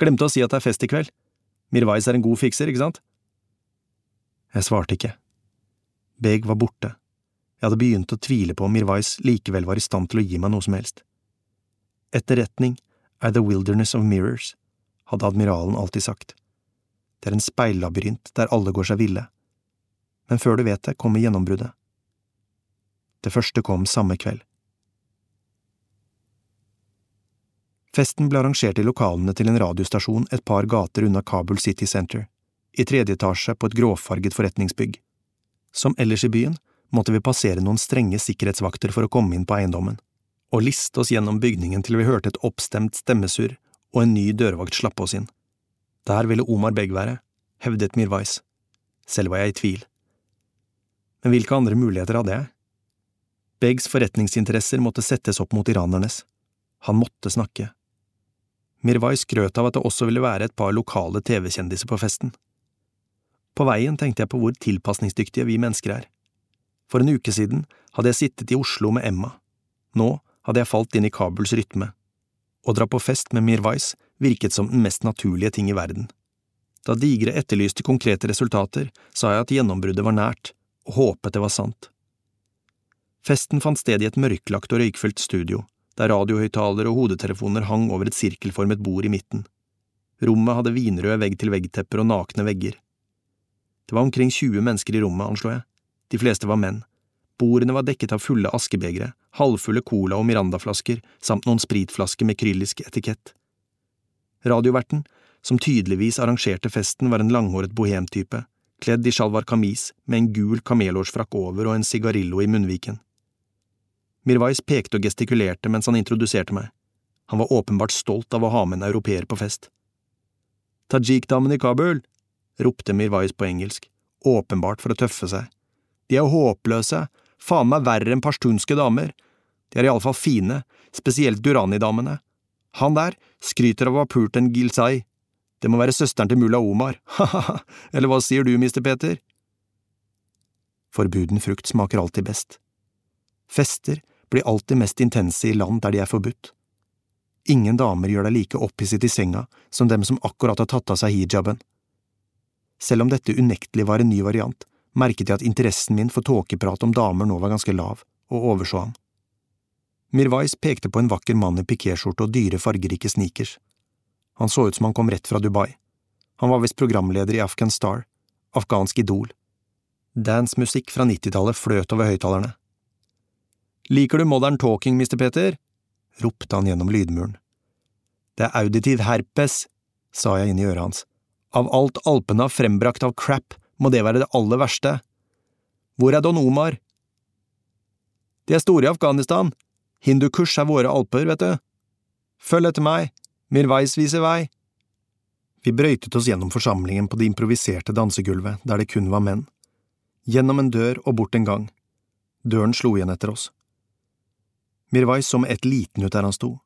Glemte å si at det er fest i kveld. Mirwais er en god fikser, ikke sant? Jeg svarte ikke. Beg var borte. Jeg hadde begynt å tvile på om Mirwais likevel var i stand til å gi meg noe som helst. Etterretning er the wilderness of mirrors, hadde admiralen alltid sagt det er en speillabyrint der alle går seg ville, men før du vet det, kommer gjennombruddet. Det første kom samme kveld. Festen ble arrangert i lokalene til en radiostasjon et par gater unna Kabul City Center, i tredje etasje på et gråfarget forretningsbygg. Som ellers i byen måtte vi passere noen strenge sikkerhetsvakter for å komme inn på eiendommen, og liste oss gjennom bygningen til vi hørte et oppstemt stemmesurr og en ny dørvakt slappe oss inn. Der ville Omar Begg være, hevdet Mirwais. Selv var jeg i tvil. Men hvilke andre muligheter hadde jeg? Beggs forretningsinteresser måtte settes opp mot iranernes. Han måtte snakke. Mirwai skrøt av at det også ville være et par lokale TV-kjendiser på festen. På veien tenkte jeg på hvor tilpasningsdyktige vi mennesker er. For en uke siden hadde jeg sittet i Oslo med Emma. Nå hadde jeg falt inn i Kabuls rytme. Å dra på fest med Mirwais virket som den mest naturlige ting i verden. Da Digre etterlyste konkrete resultater, sa jeg at gjennombruddet var nært, og håpet det var sant. Festen fant sted i et mørklagt og røykfylt studio, der radiohøyttalere og hodetelefoner hang over et sirkelformet bord i midten. Rommet hadde vinrøde vegg-til-vegg-tepper og nakne vegger. Det var omkring 20 mennesker i rommet, anslo jeg. De fleste var menn. Bordene var dekket av fulle askebegre, halvfulle cola- og Miranda-flasker samt noen spritflasker med kryllisk etikett. Radioverten, som tydeligvis arrangerte festen, var en langhåret bohemtype, kledd i sjalvar kamis med en gul kamelhårsfrakk over og en sigarillo i munnviken. Mirwais pekte og gestikulerte mens han introduserte meg. Han var åpenbart stolt av å ha med en europeer på fest. Tajik-damen i Kabul! ropte Mirwais på engelsk, åpenbart for å tøffe seg. De er håpløse, faen meg verre enn pashtunske damer. De er iallfall fine, spesielt Durani-damene. Han der skryter av å ha pult en Gilsai. Det må være søsteren til mulla Omar, ha-ha, eller hva sier du, mister Peter? Forbuden frukt smaker alltid best. Fester blir alltid mest intense i land der de er forbudt. Ingen damer gjør deg like opphisset i senga som dem som akkurat har tatt av seg hijaben. Selv om dette unektelig var en ny variant, merket jeg at interessen min for tåkeprat om damer nå var ganske lav, og overså ham. Mirwais pekte på en vakker mann i pikéskjorte og dyre, fargerike sneakers. Han så ut som han kom rett fra Dubai. Han var visst programleder i Afghan Star, afghansk idol. Dancemusikk fra nittitallet fløt over høyttalerne. Liker du modern talking, Mr. Peter? ropte han gjennom lydmuren. Det er auditiv herpes, sa jeg inn i øret hans. Av alt alpene har frembrakt av crap, må det være det aller verste. Hvor er Don Omar? De er store i Afghanistan. Hindukush er våre alper, vet du. Følg etter meg, Mirwais viser vei. Vi brøytet oss gjennom forsamlingen på det improviserte dansegulvet, der det kun var menn. Gjennom en dør og bort en gang. Døren slo igjen etter oss. Mirwais så med ett liten ut der han sto.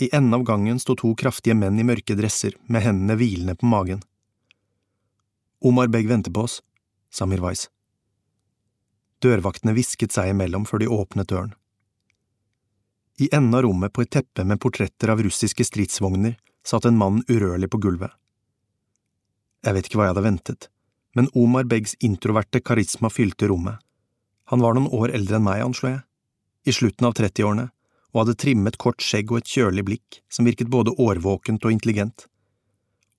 I enden av gangen sto to kraftige menn i mørke dresser med hendene hvilende på magen. Omar Beg venter på oss, sa Mirwais. Dørvaktene hvisket seg imellom før de åpnet døren. I enden av rommet på et teppe med portretter av russiske stridsvogner satt en mann urørlig på gulvet. Jeg vet ikke hva jeg hadde ventet, men Omar Beggs introverte karisma fylte rommet. Han var noen år eldre enn meg, anslo jeg i slutten av trettiårene, og hadde trimmet kort skjegg og et kjølig blikk som virket både årvåkent og intelligent.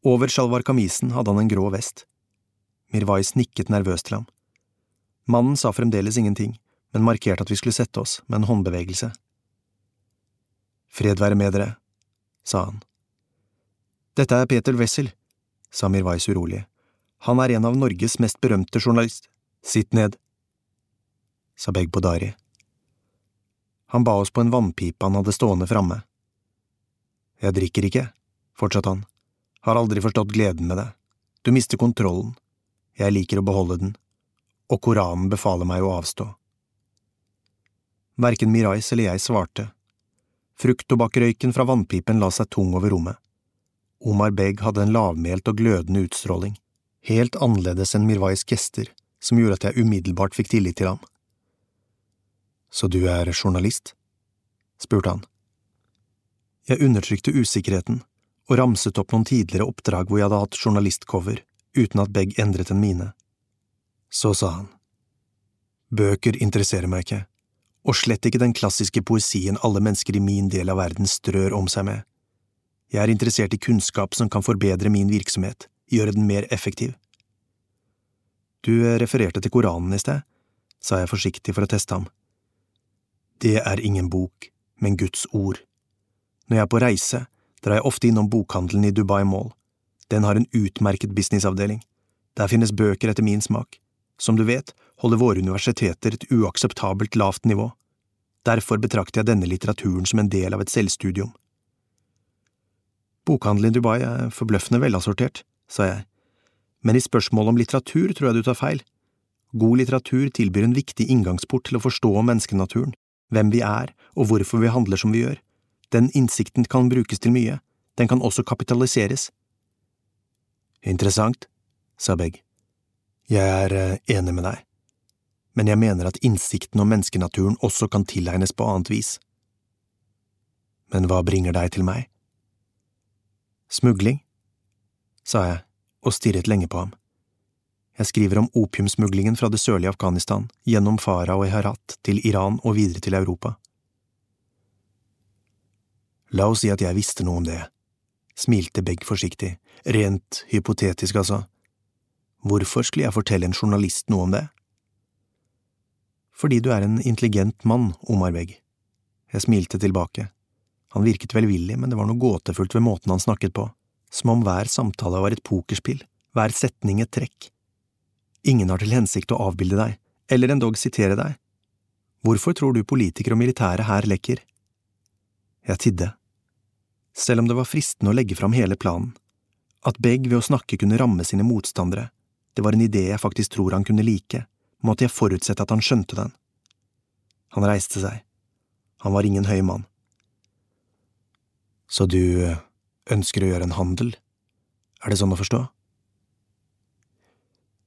Over sjalvar kamisen hadde han en grå vest. Mirwais nikket nervøst til ham. Mannen sa fremdeles ingenting, men markerte at vi skulle sette oss med en håndbevegelse. Fred være med dere, sa han. Dette er Peter Wessel, sa Mirwais urolig. Han er en av Norges mest berømte journalist… Sitt ned, sa Beg Bodari. Han ba oss på en vannpipe han hadde stående framme. Jeg drikker ikke, fortsatte han, har aldri forstått gleden med det, du mister kontrollen, jeg liker å beholde den, og Koranen befaler meg å avstå. Verken Mirais eller jeg svarte. Frukttobakkrøyken fra vannpipen la seg tung over rommet. Omar Beg hadde en lavmælt og glødende utstråling, helt annerledes enn Mirwais gester, som gjorde at jeg umiddelbart fikk tillit til ham. Så du er journalist? spurte han. Jeg undertrykte usikkerheten og ramset opp noen tidligere oppdrag hvor jeg hadde hatt journalistcover, uten at Begg endret en mine. Så sa han. Bøker interesserer meg ikke, og slett ikke den klassiske poesien alle mennesker i min del av verden strør om seg med. Jeg er interessert i kunnskap som kan forbedre min virksomhet, gjøre den mer effektiv. Du refererte til Koranen i sted, sa jeg forsiktig for å teste ham. Det er ingen bok, men Guds ord. Når jeg er på reise, drar jeg ofte innom bokhandelen i Dubai Mall. Den har en utmerket businessavdeling. Der finnes bøker etter min smak. Som du vet, holder våre universiteter et uakseptabelt lavt nivå. Derfor betrakter jeg denne litteraturen som en del av et selvstudium. Bokhandelen i Dubai er forbløffende velassortert, sa jeg, men i spørsmålet om litteratur tror jeg du tar feil. God litteratur tilbyr en viktig inngangsport til å forstå menneskenaturen, hvem vi er og hvorfor vi handler som vi gjør. Den innsikten kan brukes til mye, den kan også kapitaliseres. Interessant, sa Begg. Jeg er eh, enig med deg, men jeg mener at innsikten om menneskenaturen også kan tilegnes på annet vis. Men hva bringer deg til meg? Smugling, sa jeg og stirret lenge på ham. Jeg skriver om opiumsmuglingen fra det sørlige Afghanistan, gjennom Farah og Herat, til Iran og videre til Europa. La oss si at jeg visste noe om det, smilte Begg forsiktig, rent hypotetisk altså. Hvorfor skulle jeg fortelle en journalist noe om det? Fordi du er en intelligent mann, Omar Begg. Jeg smilte tilbake. Han virket velvillig, men det var noe gåtefullt ved måten han snakket på, som om hver samtale var et pokerspill, hver setning et trekk. Ingen har til hensikt å avbilde deg, eller endog sitere deg. Hvorfor tror du politikere og militære her lekker? Jeg tidde selv om det var fristende å legge fram hele planen. At Begg ved å snakke kunne ramme sine motstandere, det var en idé jeg faktisk tror han kunne like, måtte jeg forutsette at han skjønte den. Han reiste seg. Han var ingen høy mann. Så du eh, ønsker å gjøre en handel, er det sånn å forstå?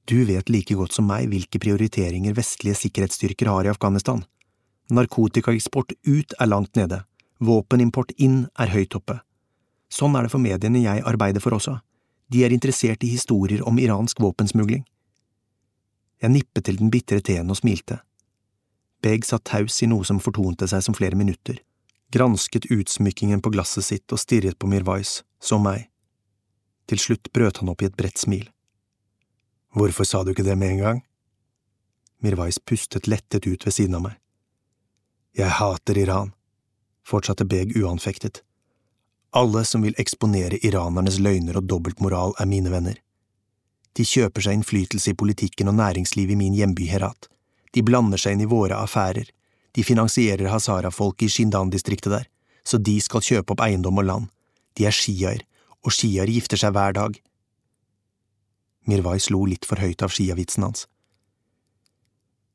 Du vet like godt som meg hvilke prioriteringer vestlige sikkerhetsstyrker har i Afghanistan. Narkotikaeksport ut er langt nede, Våpenimport inn er høyt oppe. Sånn er det for mediene jeg arbeider for også. De er interessert i historier om iransk våpensmugling. Jeg nippet til den bitre teen og smilte. Beg satt taus i noe som fortonte seg som flere minutter, gransket utsmykkingen på glasset sitt og stirret på Mirwais, som meg. Til slutt brøt han opp i et bredt smil. Hvorfor sa du ikke det med en gang? Mirwais pustet lettet ut ved siden av meg. Jeg hater Iran fortsatte Beg uanfektet. Alle som vil eksponere iranernes løgner og dobbeltmoral, er mine venner. De kjøper seg innflytelse i politikken og næringslivet i min hjemby Herat. De blander seg inn i våre affærer. De finansierer Hazara-folket i Shindan-distriktet der, så de skal kjøpe opp eiendom og land. De er shiaer, og shiaer gifter seg hver dag. Mirwai slo litt for høyt av sjiavitsen hans.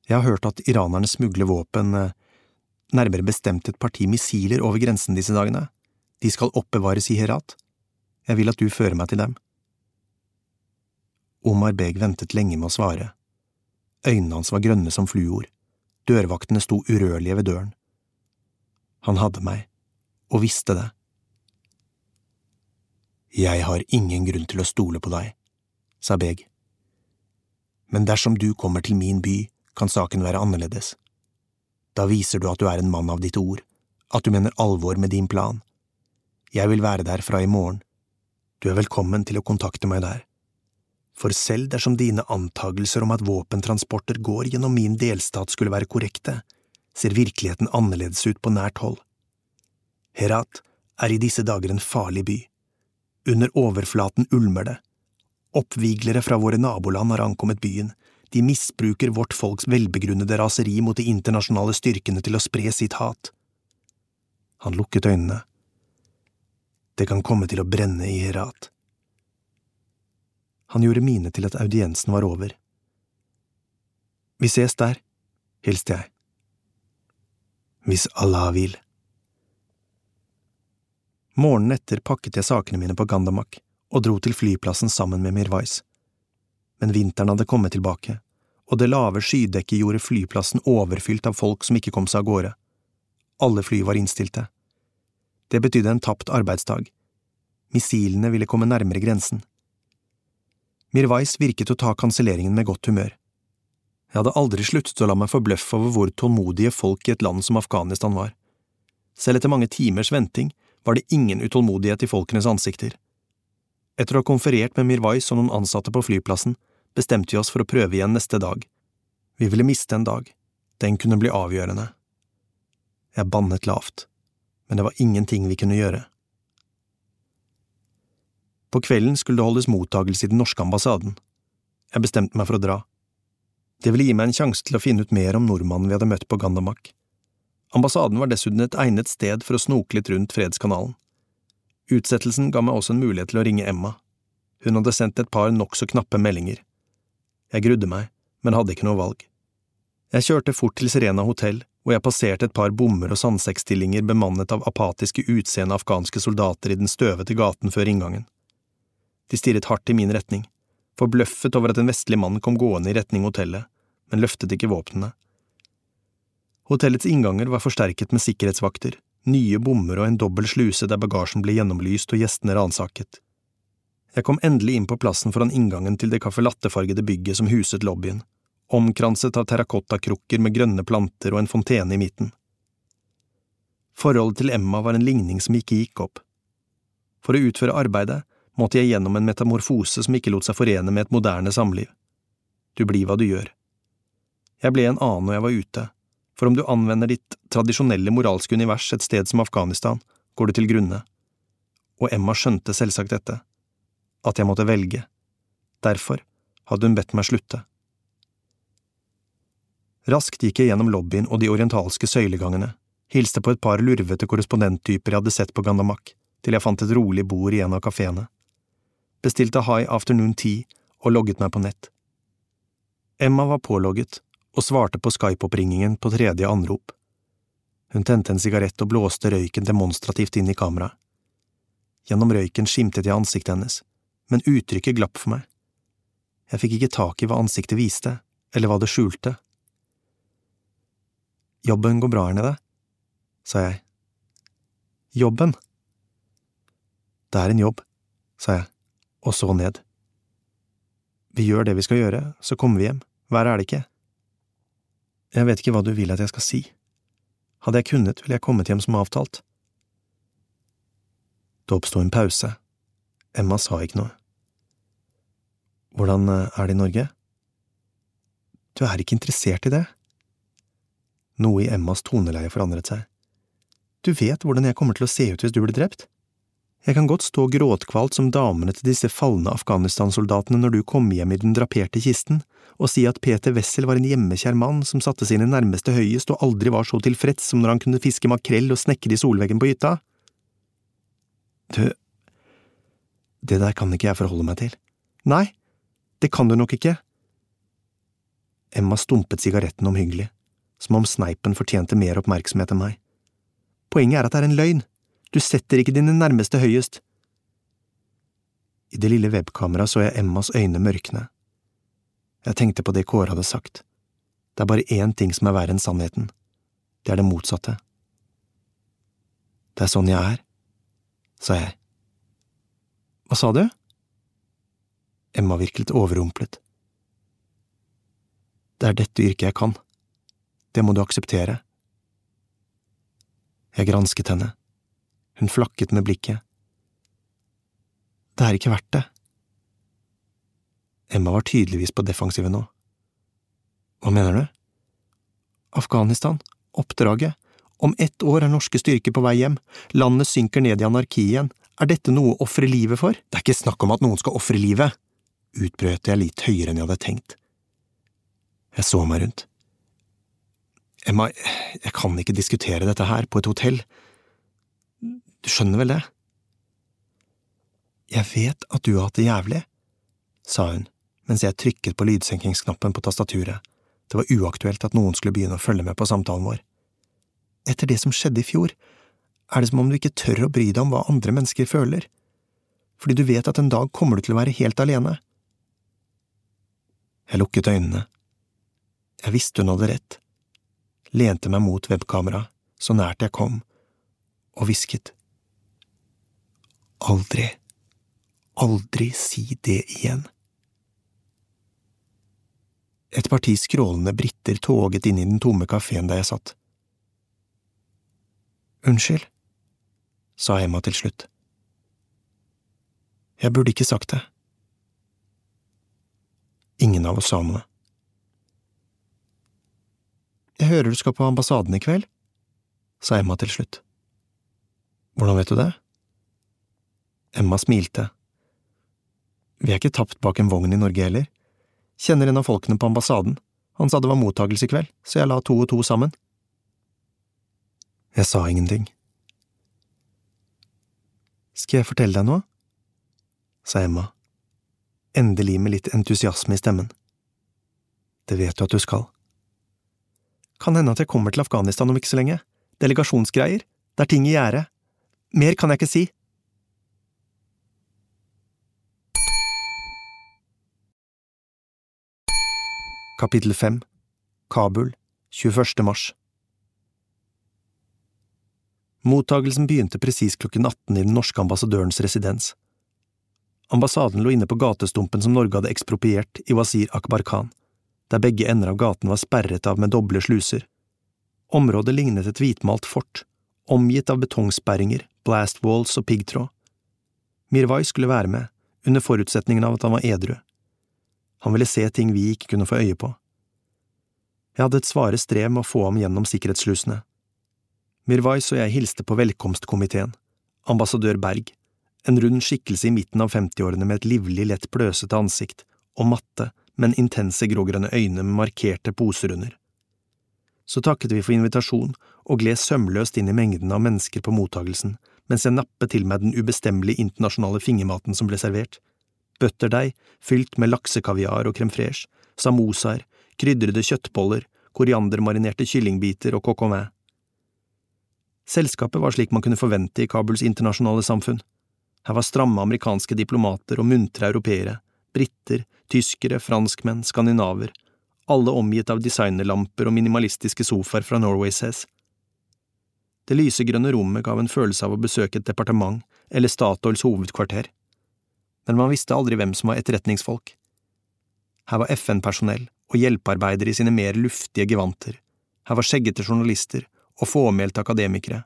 Jeg har hørt at iranerne smugler våpen eh, nærmere bestemt et parti missiler over grensen disse dagene. De skal oppbevares i Herat. Jeg vil at du fører meg til dem. Omar Beg ventet lenge med å svare. Øynene hans var grønne som fluor. Dørvaktene sto urørlige ved døren. Han hadde meg, og visste det. Jeg har ingen grunn til å stole på deg, sa Beg. Men dersom du kommer til min by, kan saken være annerledes. Da viser du at du er en mann av ditt ord, at du mener alvor med din plan. Jeg vil være der fra i morgen. Du er velkommen til å kontakte meg der. For selv dersom dine antagelser om at våpentransporter går gjennom min delstat skulle være korrekte, ser virkeligheten annerledes ut på nært hold. Herat er i disse dager en farlig by. Under overflaten ulmer det. Oppviglere fra våre naboland har ankommet byen, de misbruker vårt folks velbegrunnede raseri mot de internasjonale styrkene til å spre sitt hat. Han lukket øynene. Det kan komme til å brenne i Herat. Han gjorde mine til at audiensen var over. Vi ses der, hilste jeg. Hvis Allah vil. Morgenen etter pakket jeg sakene mine på Gandamak og dro til flyplassen sammen med Mirwais men vinteren hadde kommet tilbake, og det lave skydekket gjorde flyplassen overfylt av folk som ikke kom seg av gårde. Alle fly var innstilte. Det betydde en tapt arbeidsdag. Missilene ville komme nærmere grensen. Mirwais virket å ta kanselleringen med godt humør. Jeg hadde aldri sluttet å la meg forbløffe over hvor tålmodige folk i et land som Afghanistan var. Selv etter mange timers venting var det ingen utålmodighet i folkenes ansikter. Etter å ha konferert med Mirwais og noen ansatte på flyplassen, bestemte vi oss for å prøve igjen neste dag. Vi ville miste en dag. Den kunne bli avgjørende. Jeg bannet lavt, men det var ingenting vi kunne gjøre. På kvelden skulle det holdes mottagelse i den norske ambassaden. Jeg bestemte meg for å dra. Det ville gi meg en sjanse til å finne ut mer om nordmannen vi hadde møtt på Gandamak. Ambassaden var dessuten et egnet sted for å snoke litt rundt Fredskanalen. Utsettelsen ga meg også en mulighet til å ringe Emma. Hun hadde sendt et par nokså knappe meldinger. Jeg grudde meg, men hadde ikke noe valg. Jeg kjørte fort til Serena hotell, hvor jeg passerte et par bommer og sandsekkstillinger bemannet av apatiske utseende afghanske soldater i den støvete gaten før inngangen. De stirret hardt i min retning, forbløffet over at en vestlig mann kom gående i retning hotellet, men løftet ikke våpnene. Hotellets innganger var forsterket med sikkerhetsvakter, nye bommer og en dobbel sluse der bagasjen ble gjennomlyst og gjestene ransaket. Jeg kom endelig inn på plassen foran inngangen til det caffè latte-fargede bygget som huset lobbyen, omkranset av terrakottakrukker med grønne planter og en fontene i midten. Forholdet til Emma var en ligning som ikke gikk opp. For å utføre arbeidet måtte jeg gjennom en metamorfose som ikke lot seg forene med et moderne samliv. Du blir hva du gjør. Jeg ble en annen når jeg var ute, for om du anvender ditt tradisjonelle moralske univers et sted som Afghanistan, går du til grunne. Og Emma skjønte selvsagt dette, at jeg måtte velge. Derfor hadde hun bedt meg slutte. Raskt gikk jeg gjennom lobbyen og de orientalske søylegangene, hilste på et par lurvete korrespondenttyper jeg hadde sett på Gandamak, til jeg fant et rolig bord i en av kafeene. Bestilte high afternoon tea og logget meg på nett. Emma var pålogget og svarte på Skype-oppringingen på tredje anrop. Hun tente en sigarett og blåste røyken demonstrativt inn i kameraet. Gjennom røyken skimtet jeg ansiktet hennes, men uttrykket glapp for meg. Jeg fikk ikke tak i hva ansiktet viste, eller hva det skjulte. Jobben går bra her nede, sa jeg. Jobben? Det er en jobb, sa jeg, og så ned. Vi gjør det vi skal gjøre, så kommer vi hjem, verre er det ikke. Jeg vet ikke hva du vil at jeg skal si. Hadde jeg kunnet, ville jeg kommet hjem som avtalt. Det oppsto en pause. Emma sa ikke noe. Hvordan eh, er det i Norge? Du er ikke interessert i det? Noe i Emmas toneleie forandret seg. Du vet hvordan jeg kommer til å se ut hvis du blir drept? Jeg kan godt stå gråtkvalt som damene til disse falne Afghanistan-soldatene når du kommer hjem i den draperte kisten, og si at Peter Wessel var en hjemmekjær mann som satte sine nærmeste høyest og aldri var så tilfreds som når han kunne fiske makrell og snekre i solveggen på hytta. Du, det der kan ikke jeg forholde meg til. Nei, det kan du nok ikke. Emma stumpet sigaretten omhyggelig som om sneipen fortjente mer oppmerksomhet enn meg. Poenget er at det er en løgn, du setter ikke dine nærmeste høyest. I det lille webkameraet så jeg Emmas øyne mørkne. Jeg tenkte på det Kåre hadde sagt. Det er bare én ting som er verre enn sannheten. Det er det motsatte. Det er sånn jeg er, sa jeg. Hva sa du? Emma virket overrumplet. Det er dette yrket jeg kan. Det må du akseptere. Jeg gransket henne. Hun flakket med blikket. Det er ikke verdt det. Emma var tydeligvis på defensiven nå. Hva mener du? Afghanistan, oppdraget, om ett år er norske styrker på vei hjem, landet synker ned i anarki igjen, er dette noe å ofre livet for? Det er ikke snakk om at noen skal ofre livet, utbrøt jeg litt høyere enn jeg hadde tenkt. Jeg så meg rundt. Emma, jeg kan ikke diskutere dette her på et hotell. Du skjønner vel det? Jeg vet at du har hatt det jævlig, sa hun mens jeg trykket på lydsenkingsknappen på tastaturet. Det var uaktuelt at noen skulle begynne å følge med på samtalen vår. Etter det som skjedde i fjor, er det som om du ikke tør å bry deg om hva andre mennesker føler, fordi du vet at en dag kommer du til å være helt alene. Jeg lukket øynene. Jeg visste hun hadde rett lente meg mot webkameraet så nært jeg kom, og hvisket. Aldri, aldri si det igjen. Et parti skrålende briter toget inn i den tomme kafeen der jeg satt. Unnskyld, sa Emma til slutt. Jeg burde ikke sagt det. Ingen av oss sa noe. Jeg hører du skal på ambassaden i kveld, sa Emma til slutt. Hvordan vet du det? Emma smilte. Vi er ikke tapt bak en vogn i Norge heller. Kjenner en av folkene på ambassaden. Han sa det var mottagelse i kveld, så jeg la to og to sammen. Jeg sa ingenting. Skal jeg fortelle deg noe? sa Emma, endelig med litt entusiasme i stemmen. Det vet du at du skal. Kan hende at jeg kommer til Afghanistan om ikke så lenge. Delegasjonsgreier. Det er ting i gjære. Mer kan jeg ikke si. Kapittel 5 Kabul 21. mars Mottagelsen begynte presis klokken 18 i den norske ambassadørens residens. Ambassaden lå inne på gatestumpen som Norge hadde ekspropriert i Wazir Akbar Khan, der begge ender av gaten var sperret av med doble sluser. Området lignet et hvitmalt fort, omgitt av betongsperringer, blast walls og piggtråd. Mirwai skulle være med, under forutsetningen av at han var edru. Han ville se ting vi ikke kunne få øye på. Jeg hadde et svare strev med å få ham gjennom sikkerhetsslusene. Mirwais og jeg hilste på velkomstkomiteen, ambassadør Berg, en rund skikkelse i midten av femtiårene med et livlig, lett pløsete ansikt og matte, men intense grågrønne øyne med markerte poser under. Så takket vi for invitasjon og gled sømløst inn i mengden av mennesker på mottagelsen mens jeg nappet til meg den ubestemmelige internasjonale fingermaten som ble servert. Bøtterdeig fylt med laksekaviar og crème fraîche, samosaer, krydrede kjøttboller, koriandermarinerte kyllingbiter og coq au. Selskapet var slik man kunne forvente i Kabuls internasjonale samfunn. Her var stramme amerikanske diplomater og muntre europeere, briter, tyskere, franskmenn, skandinaver, alle omgitt av designerlamper og minimalistiske sofaer fra Norway Says. Det lysegrønne rommet gav en følelse av å besøke et departement eller Statoils hovedkvarter, men man visste aldri hvem som var etterretningsfolk. Her var FN-personell og hjelpearbeidere i sine mer luftige gevanter, her var skjeggete journalister og fåmælte akademikere,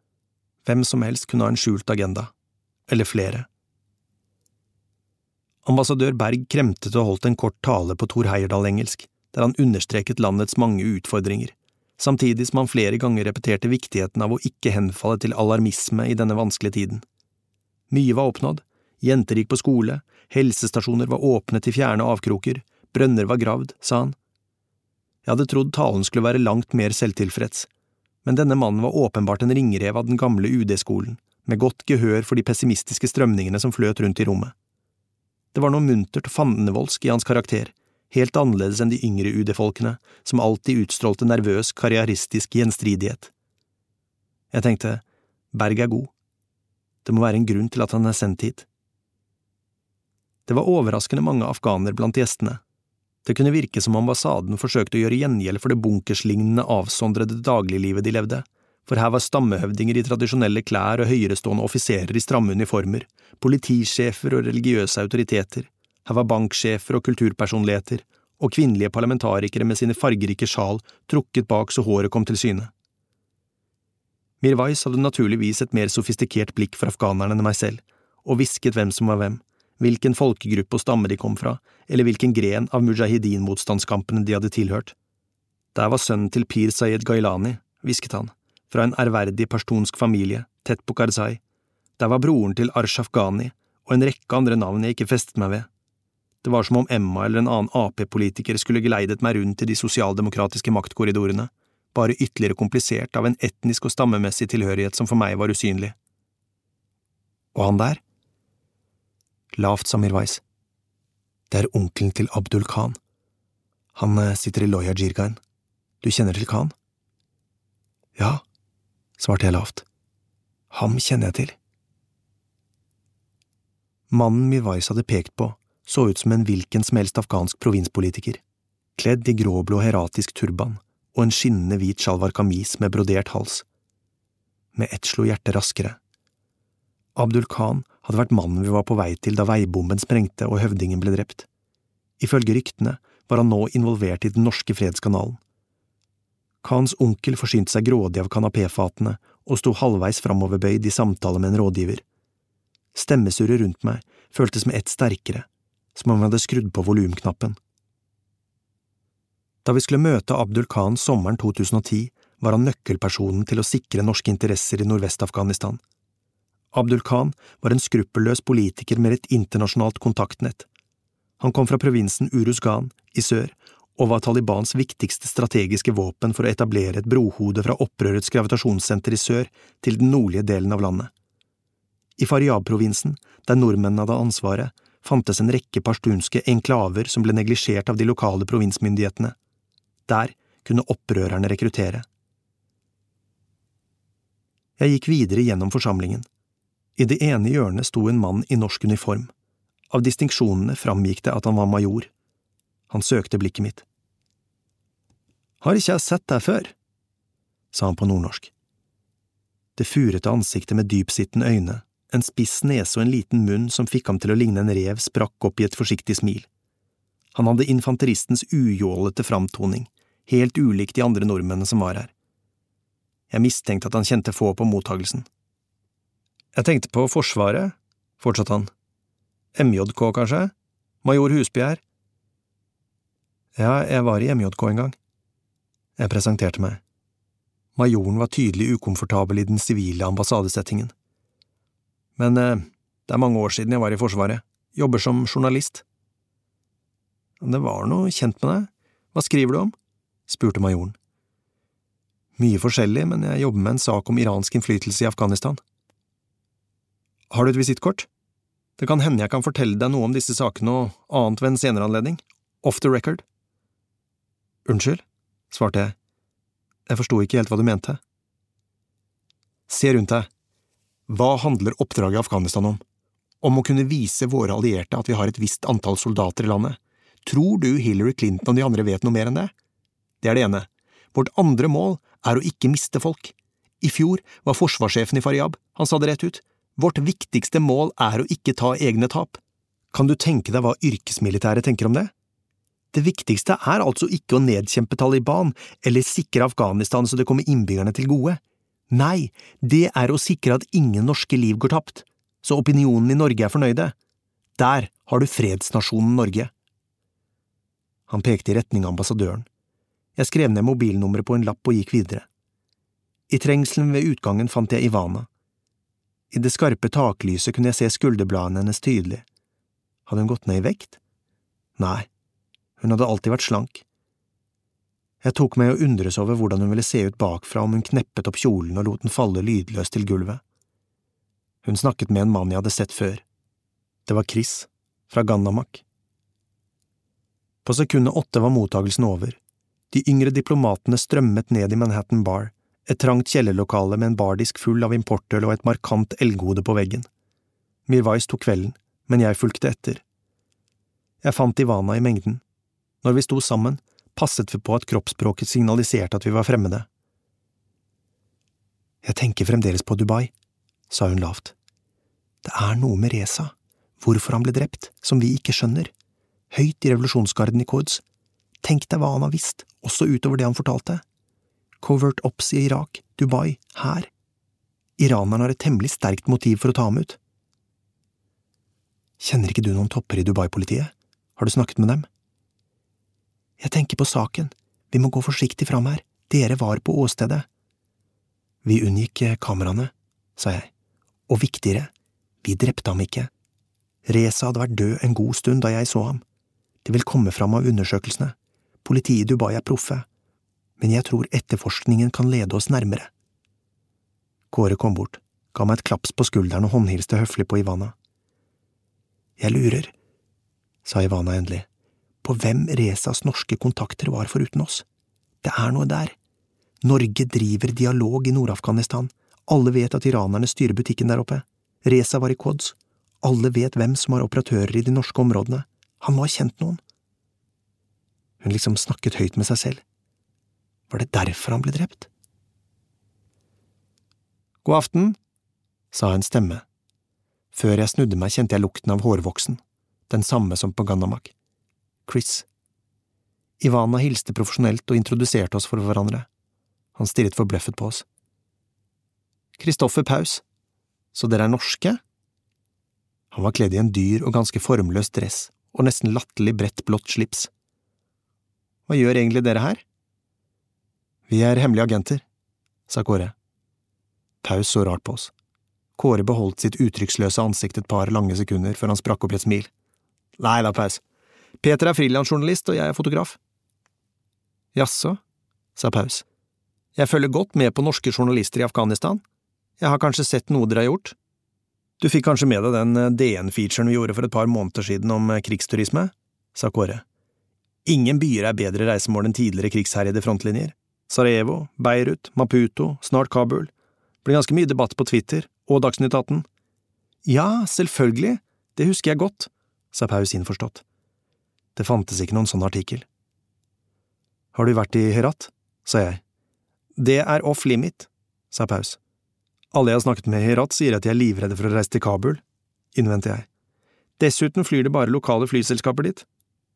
hvem som helst kunne ha en skjult agenda, eller flere. Ambassadør Berg kremtet og holdt en kort tale på Thor Heyerdahl-engelsk, der han understreket landets mange utfordringer, samtidig som han flere ganger repeterte viktigheten av å ikke henfalle til alarmisme i denne vanskelige tiden. Mye var oppnådd, jenter gikk på skole, helsestasjoner var åpne til fjerne avkroker, brønner var gravd, sa han. Jeg hadde trodd talen skulle være langt mer selvtilfreds, men denne mannen var åpenbart en ringrev av den gamle UD-skolen, med godt gehør for de pessimistiske strømningene som fløt rundt i rommet. Det var noe muntert og fandenivoldsk i hans karakter, helt annerledes enn de yngre UD-folkene, som alltid utstrålte nervøs, karrieristisk gjenstridighet. Jeg tenkte, Berg er god. Det må være en grunn til at han er sendt hit. Det var overraskende mange afghanere blant gjestene. Det kunne virke som ambassaden forsøkte å gjøre gjengjeld for det bunkerslignende, avsondrede dagliglivet de levde, for her var stammehøvdinger i tradisjonelle klær og høyerestående offiserer i stramme uniformer, politisjefer og religiøse autoriteter, her var banksjefer og kulturpersonligheter, og kvinnelige parlamentarikere med sine fargerike sjal trukket bak så håret kom til syne. Mirwais hadde naturligvis et mer sofistikert blikk for afghanerne enn meg selv, og hvisket hvem som var hvem, hvilken folkegruppe og stamme de kom fra, eller hvilken gren av mujahedin-motstandskampene de hadde tilhørt. Der var sønnen til Pir Sayed Gailani, hvisket han fra en ærverdig pashtunsk familie, tett på Karzai. Der var broren til Arshaf Ghani og en rekke andre navn jeg ikke festet meg ved. Det var som om Emma eller en annen Ap-politiker skulle geleidet meg rundt i de sosialdemokratiske maktkorridorene, bare ytterligere komplisert av en etnisk og stammemessig tilhørighet som for meg var usynlig. Og han der? Lavt sa Mirwais. Det er onkelen til Abdul Khan. Han eh, sitter i Loya Jirgain. Du kjenner til Khan? Ja, svarte jeg lavt. Ham kjenner jeg til. Mannen Mirwais hadde pekt på så ut som en hvilken som helst afghansk provinspolitiker, kledd i gråblå heratisk turban og en skinnende hvit sjalvar kamis med brodert hals. Med ett slo hjertet raskere. Abdul Khan hadde vært mannen vi var på vei til da veibomben sprengte og høvdingen ble drept. Ifølge ryktene var han nå involvert i den norske fredskanalen. Khans onkel forsynte seg grådig av kanapéfatene og sto halvveis framoverbøyd i samtale med en rådgiver. Stemmesurret rundt meg føltes med ett sterkere, som om jeg hadde skrudd på volumknappen. Da vi skulle møte Abdul Khan sommeren 2010, var han nøkkelpersonen til å sikre norske interesser i Nordvest-Afghanistan. Abdul Khan var en skruppelløs politiker med et internasjonalt kontaktnett. Han kom fra provinsen Uruzgan i sør og var Talibans viktigste strategiske våpen for å etablere et brohode fra opprørets gravitasjonssenter i sør til den nordlige delen av landet. I Faryab-provinsen, der nordmennene hadde ansvaret, fantes en rekke pashtunske enklaver som ble neglisjert av de lokale provinsmyndighetene. Der kunne opprørerne rekruttere. Jeg gikk videre gjennom forsamlingen. I det ene hjørnet sto en mann i norsk uniform. Av distinksjonene framgikk det at han var major. Han søkte blikket mitt. Har ikke jeg sett deg før? sa han på nordnorsk. Det furete ansiktet med dypsittende øyne, en spiss nese og en liten munn som fikk ham til å ligne en rev, sprakk opp i et forsiktig smil. Han hadde infanteristens ujålete framtoning, helt ulik de andre nordmennene som var her. Jeg mistenkte at han kjente få på mottagelsen. Jeg tenkte på Forsvaret, fortsatte han. MJK, kanskje? Major Husby her? Ja, jeg var i MJK en gang. Jeg presenterte meg. Majoren var tydelig ukomfortabel i den sivile ambassadesettingen. Men eh, det er mange år siden jeg var i Forsvaret. Jobber som journalist. Det var noe kjent med deg. Hva skriver du om? spurte majoren. Mye forskjellig, men jeg jobber med en sak om iransk innflytelse i Afghanistan. Har du et visittkort? Det kan hende jeg kan fortelle deg noe om disse sakene og annet ved en senere anledning. Off the record. Unnskyld, svarte jeg. Jeg forsto ikke helt hva du mente. Se rundt deg. Hva handler oppdraget i Afghanistan om? Om å kunne vise våre allierte at vi har et visst antall soldater i landet. Tror du Hillary Clinton og de andre vet noe mer enn det? Det er det ene. Vårt andre mål er å ikke miste folk. I fjor var forsvarssjefen i Faryab, han sa det rett ut, vårt viktigste mål er å ikke ta egne tap. Kan du tenke deg hva yrkesmilitæret tenker om det? Det viktigste er altså ikke å nedkjempe Taliban eller sikre Afghanistan så det kommer innbyggerne til gode. Nei, det er å sikre at ingen norske liv går tapt, så opinionen i Norge er fornøyde. Der har du fredsnasjonen Norge. Han pekte i retning ambassadøren. Jeg skrev ned mobilnummeret på en lapp og gikk videre. I trengselen ved utgangen fant jeg Ivana. I det skarpe taklyset kunne jeg se skulderbladene hennes tydelig. Hadde hun gått ned i vekt? Nei, hun hadde alltid vært slank. Jeg tok meg å undres over hvordan hun ville se ut bakfra om hun kneppet opp kjolen og lot den falle lydløst til gulvet. Hun snakket med en mann jeg hadde sett før. Det var Chris, fra Gandamak. På sekundet åtte var mottagelsen over. De yngre diplomatene strømmet ned i Manhattan Bar, et trangt kjellerlokale med en bardisk full av importøl og et markant elghode på veggen. Mirwais tok kvelden, men jeg fulgte etter. Jeg fant Ivana i mengden, når vi sto sammen, passet vi på at kroppsspråket signaliserte at vi var fremmede. Jeg tenker fremdeles på Dubai, sa hun lavt. Det er noe med Reza, hvorfor han ble drept, som vi ikke skjønner. Høyt i revolusjonsgarden i Quds. Tenk deg hva han har visst, også utover det han fortalte. Covert Ops i Irak, Dubai, her. Iraneren har et temmelig sterkt motiv for å ta ham ut. Kjenner ikke du noen topper i Dubai-politiet? Har du snakket med dem? Jeg tenker på saken, vi må gå forsiktig fram her, dere var på åstedet. Vi unngikk eh, kameraene, sa jeg, og viktigere, vi drepte ham ikke. Reza hadde vært død en god stund da jeg så ham. Det vil komme fram av undersøkelsene. Politiet i Dubai er proffe, men jeg tror etterforskningen kan lede oss nærmere. Kåre kom bort, ga meg et klaps på skulderen og håndhilste høflig på Ivana. Jeg lurer, sa Ivana endelig på hvem Resas norske kontakter var foruten oss. Det er noe der. Norge driver dialog i Nord-Afghanistan, alle vet at iranerne styrer butikken der oppe. Reza var i Kods, alle vet hvem som var operatører i de norske områdene, han må ha kjent noen. Hun liksom snakket høyt med seg selv. Var det derfor han ble drept? God aften, sa en stemme. Før jeg snudde meg, kjente jeg lukten av hårvoksen, den samme som på Gannamak. Chris. Ivana hilste profesjonelt og introduserte oss for hverandre. Han stirret forbløffet på oss. Kristoffer Paus, så dere er norske? Han var kledd i en dyr og ganske formløs dress og nesten latterlig bredt blått slips. Hva gjør egentlig dere her? Vi er hemmelige agenter, sa Kåre. Paus så rart på oss. Kåre beholdt sitt uttrykksløse ansikt et par lange sekunder før han sprakk opp i et smil. Nei da, Paus, Peter er frilansjournalist, og jeg er fotograf. Jaså, sa Paus. Jeg følger godt med på norske journalister i Afghanistan. Jeg har kanskje sett noe dere har gjort? Du fikk kanskje med deg den eh, DN-featuren vi gjorde for et par måneder siden om eh, krigsturisme? sa Kåre. Ingen byer er bedre reisemål enn tidligere krigsherjede frontlinjer. Sarajevo, Beirut, Maputo, snart Kabul. Ble ganske mye debatt på Twitter, og Dagsnytt 18. Ja, selvfølgelig, det husker jeg godt, sa Paus innforstått. Det fantes ikke noen sånn artikkel. Har du vært i Herat? sa jeg. Det er off limit, sa Paus. Alle jeg har snakket med i Herat sier at de er livredde for å reise til Kabul, innvendte jeg. Dessuten flyr det bare lokale flyselskaper dit,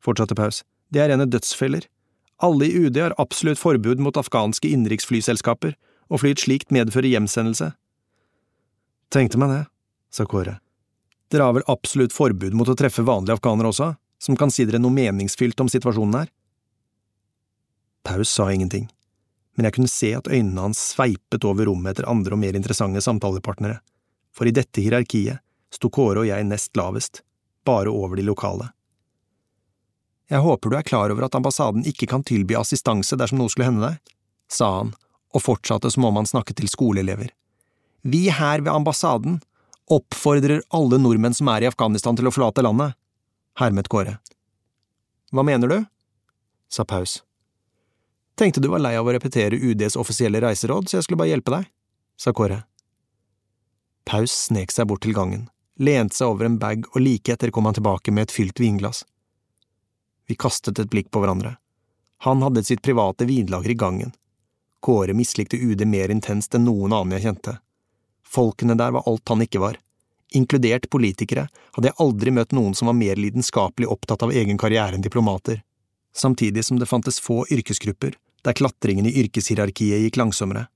fortsatte Paus. Det er rene dødsfeller. Alle i UD har absolutt forbud mot afghanske innenriksflyselskaper, og fly et slikt medfører hjemsendelse. Tenkte meg det, sa Kåre. Dere har vel absolutt forbud mot å treffe vanlige afghanere også, som kan si dere noe meningsfylt om situasjonen her? Paus sa ingenting men jeg kunne se at øynene hans sveipet over rommet etter andre og mer interessante samtalepartnere, for i dette hierarkiet sto Kåre og jeg nest lavest, bare over de lokale. Jeg håper du er klar over at ambassaden ikke kan tilby assistanse dersom noe skulle hende deg, sa han og fortsatte som om han snakket til skoleelever. Vi her ved ambassaden oppfordrer alle nordmenn som er i Afghanistan til å forlate landet, hermet Kåre. Hva mener du? sa Paus. Tenkte du var lei av å repetere UDs offisielle reiseråd, så jeg skulle bare hjelpe deg, sa Kåre. Paus snek seg bort til gangen, lente seg over en bag, og like etter kom han tilbake med et fylt vinglass. Vi kastet et blikk på hverandre. Han hadde sitt private vinlager i gangen. Kåre mislikte UD mer intenst enn noen annen jeg kjente. Folkene der var alt han ikke var. Inkludert politikere hadde jeg aldri møtt noen som var mer lidenskapelig opptatt av egen karriere enn diplomater, samtidig som det fantes få yrkesgrupper der klatringen i yrkeshierarkiet gikk langsommere.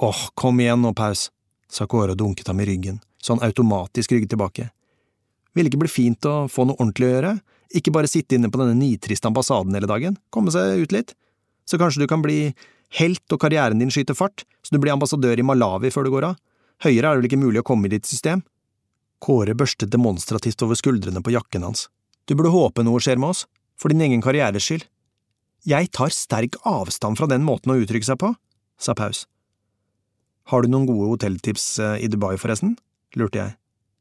Åh, kom igjen nå, Paus, sa Kåre og dunket ham i ryggen, så han automatisk rygget tilbake. Ville ikke bli fint å få noe ordentlig å gjøre, ikke bare sitte inne på denne nitriste ambassaden hele dagen, komme seg ut litt, så kanskje du kan bli helt og karrieren din skyter fart, så du blir ambassadør i Malawi før du går av, høyere er det vel ikke mulig å komme i ditt system? Kåre børstet demonstrativt over skuldrene på jakken hans. Du burde håpe noe skjer med oss, for din egen karrieres skyld. Jeg tar sterk avstand fra den måten å uttrykke seg på, sa Paus. Har du noen gode hotelltips eh, i Dubai, forresten? lurte jeg.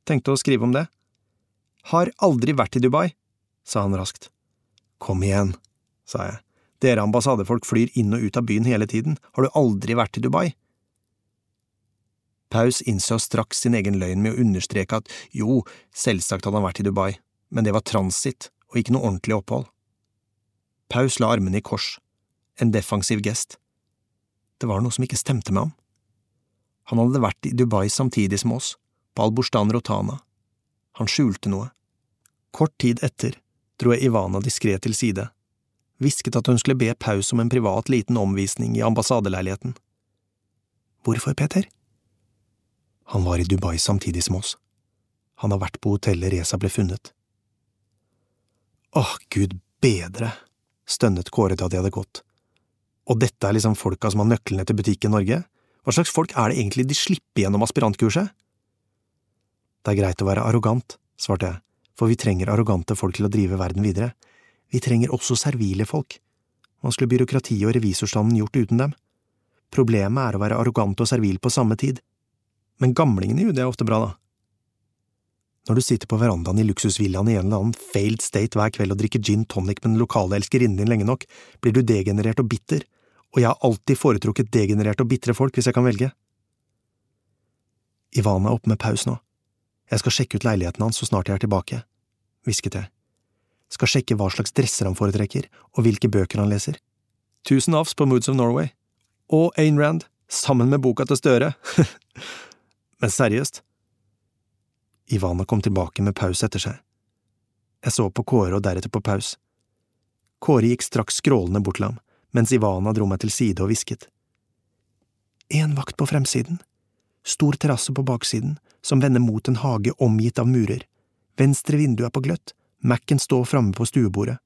Tenkte å skrive om det. Har aldri vært i Dubai, sa han raskt. Kom igjen, sa jeg. Dere ambassadefolk flyr inn og ut av byen hele tiden, har du aldri vært i Dubai? Paus innså straks sin egen løgn med å understreke at jo, selvsagt hadde han vært i Dubai, men det var transitt og ikke noe ordentlig opphold. Paus la armene i kors, en defensiv gest. Det var noe som ikke stemte med ham. Han hadde vært i Dubai samtidig som oss, på Alburstan Rotana. Han skjulte noe. Kort tid etter dro jeg Ivana diskré til side, hvisket at hun skulle be Paus om en privat liten omvisning i ambassadeleiligheten. Hvorfor, Peter? Han var i Dubai samtidig som oss. Han har vært på hotellet Reza ble funnet. Åh, gud bedre, stønnet Kåre da de hadde gått. Og dette er liksom folka som har nøklene til butikken Norge? Hva slags folk er det egentlig de slipper gjennom aspirantkurset? Det er greit å være arrogant, svarte jeg, for vi trenger arrogante folk til å drive verden videre. Vi trenger også servile folk. Hva skulle byråkratiet og revisorstanden gjort uten dem? Problemet er å være arrogant og servil på samme tid. Men gamlingene i UD er ofte bra, da. Når du sitter på verandaen i luksusvillaen i en eller annen failed state hver kveld og drikker gin tonic med den lokale elskerinnen din lenge nok, blir du degenerert og bitter, og jeg har alltid foretrukket degenererte og bitre folk hvis jeg kan velge. Ivana er oppe med paus nå. Jeg skal sjekke ut leiligheten hans så snart jeg er tilbake, hvisket jeg. Skal sjekke hva slags dresser han foretrekker, og hvilke bøker han leser. Tusen avs på Moods of Norway. Og Ayn Rand, sammen med boka til Støre. Men seriøst, Ivana kom tilbake med Paus etter seg. Jeg så på Kåre og deretter på Paus. Kåre gikk straks skrålende bort til ham, mens Ivana dro meg til side og hvisket. En vakt på fremsiden, stor terrasse på baksiden, som vender mot en hage omgitt av murer, venstre vindu er på gløtt, Mac-en står framme på stuebordet.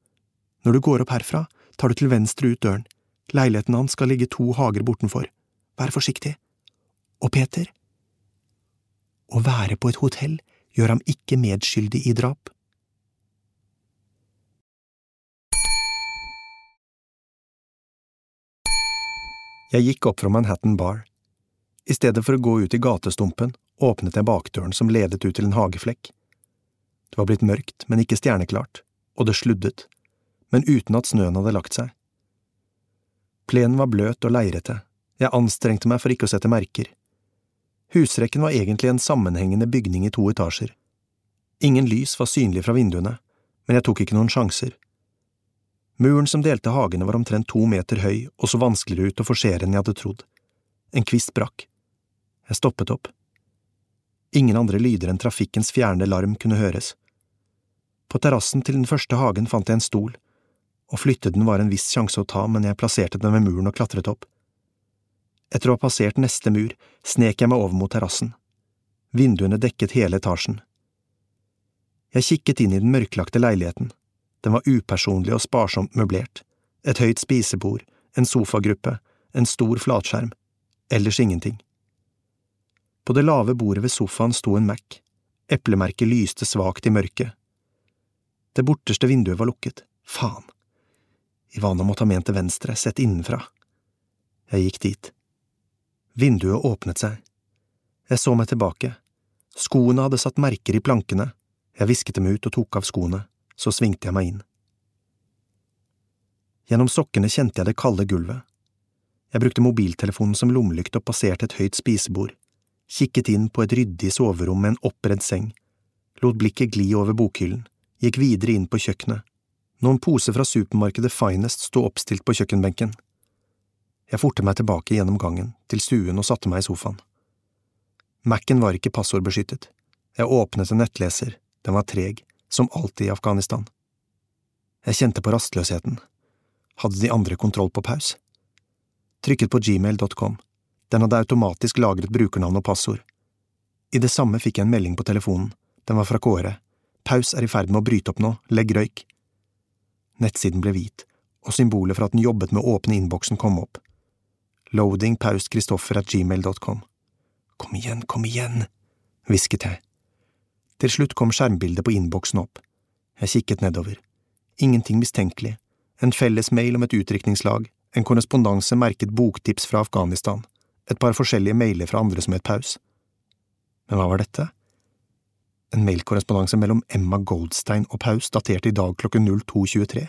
Når du går opp herfra, tar du til venstre ut døren, leiligheten hans skal ligge to hager bortenfor, vær forsiktig. Og Peter, å være på et hotell gjør ham ikke medskyldig i drap. Jeg gikk opp fra Manhattan Bar. I stedet for å gå ut i gatestumpen åpnet jeg bakdøren som ledet ut til en hageflekk. Det var blitt mørkt, men ikke stjerneklart, og det sluddet, men uten at snøen hadde lagt seg. Plenen var bløt og leirete, jeg anstrengte meg for ikke å sette merker. Husrekken var egentlig en sammenhengende bygning i to etasjer. Ingen lys var synlig fra vinduene, men jeg tok ikke noen sjanser. Muren som delte hagene var omtrent to meter høy og så vanskeligere ut å forsere enn jeg hadde trodd. En kvist brakk. Jeg stoppet opp. Ingen andre lyder enn trafikkens fjerne larm kunne høres. På terrassen til den første hagen fant jeg en stol. Å flytte den var en viss sjanse å ta, men jeg plasserte den ved muren og klatret opp. Etter å ha passert neste mur snek jeg meg over mot terrassen. Vinduene dekket hele etasjen. Jeg kikket inn i den mørklagte leiligheten. Den var upersonlig og sparsomt møblert. Et høyt spisebord, en sofagruppe, en stor flatskjerm. Ellers ingenting. På det lave bordet ved sofaen sto en Mac. Eplemerket lyste svakt i mørket. Det borteste vinduet var lukket. Faen. Ivana måtte ha ment til venstre, sett innenfra. Jeg gikk dit. Vinduet åpnet seg. Jeg så meg tilbake. Skoene hadde satt merker i plankene. Jeg visket dem ut og tok av skoene, så svingte jeg meg inn. Gjennom sokkene kjente jeg det kalde gulvet. Jeg brukte mobiltelefonen som lommelykt og passerte et høyt spisebord, kikket inn på et ryddig soverom med en oppredd seng, lot blikket gli over bokhyllen, gikk videre inn på kjøkkenet. Noen poser fra supermarkedet Finest sto oppstilt på kjøkkenbenken. Jeg forte meg tilbake gjennom gangen, til stuen og satte meg i sofaen. Mac-en var ikke passordbeskyttet. Jeg åpnet en nettleser, den var treg, som alltid i Afghanistan. Jeg kjente på rastløsheten. Hadde de andre kontroll på paus? Trykket på gmail.com. Den hadde automatisk lagret brukernavn og passord. I det samme fikk jeg en melding på telefonen. Den var fra Kåre. Paus er i ferd med å bryte opp nå, legg røyk. Nettsiden ble hvit, og symbolet for at den jobbet med å åpne innboksen kom opp loadingpaustkristoffer at gmail.com. Kom igjen, kom igjen, hvisket jeg. Til slutt kom skjermbildet på innboksen opp. Jeg kikket nedover. Ingenting mistenkelig. En felles mail om et utdrikningslag, en korrespondanse merket boktips fra Afghanistan, et par forskjellige mailer fra andre som het Paus. Men hva var dette? En mailkorrespondanse mellom Emma Goldstein og Paus datert i dag klokken 02.23.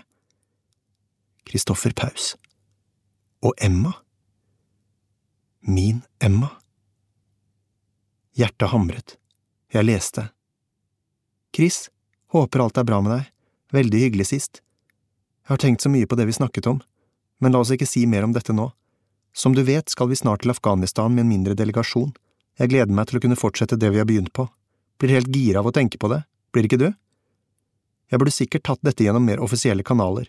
Kristoffer Paus. Og Emma? Min Emma. Hjertet hamret. Jeg leste. Chris, håper alt er bra med deg. Veldig hyggelig sist. Jeg har tenkt så mye på det vi snakket om, men la oss ikke si mer om dette nå. Som du vet skal vi snart til Afghanistan med en mindre delegasjon. Jeg gleder meg til å kunne fortsette det vi har begynt på. Blir helt gira av å tenke på det, blir ikke du? Jeg burde sikkert tatt dette gjennom mer offisielle kanaler,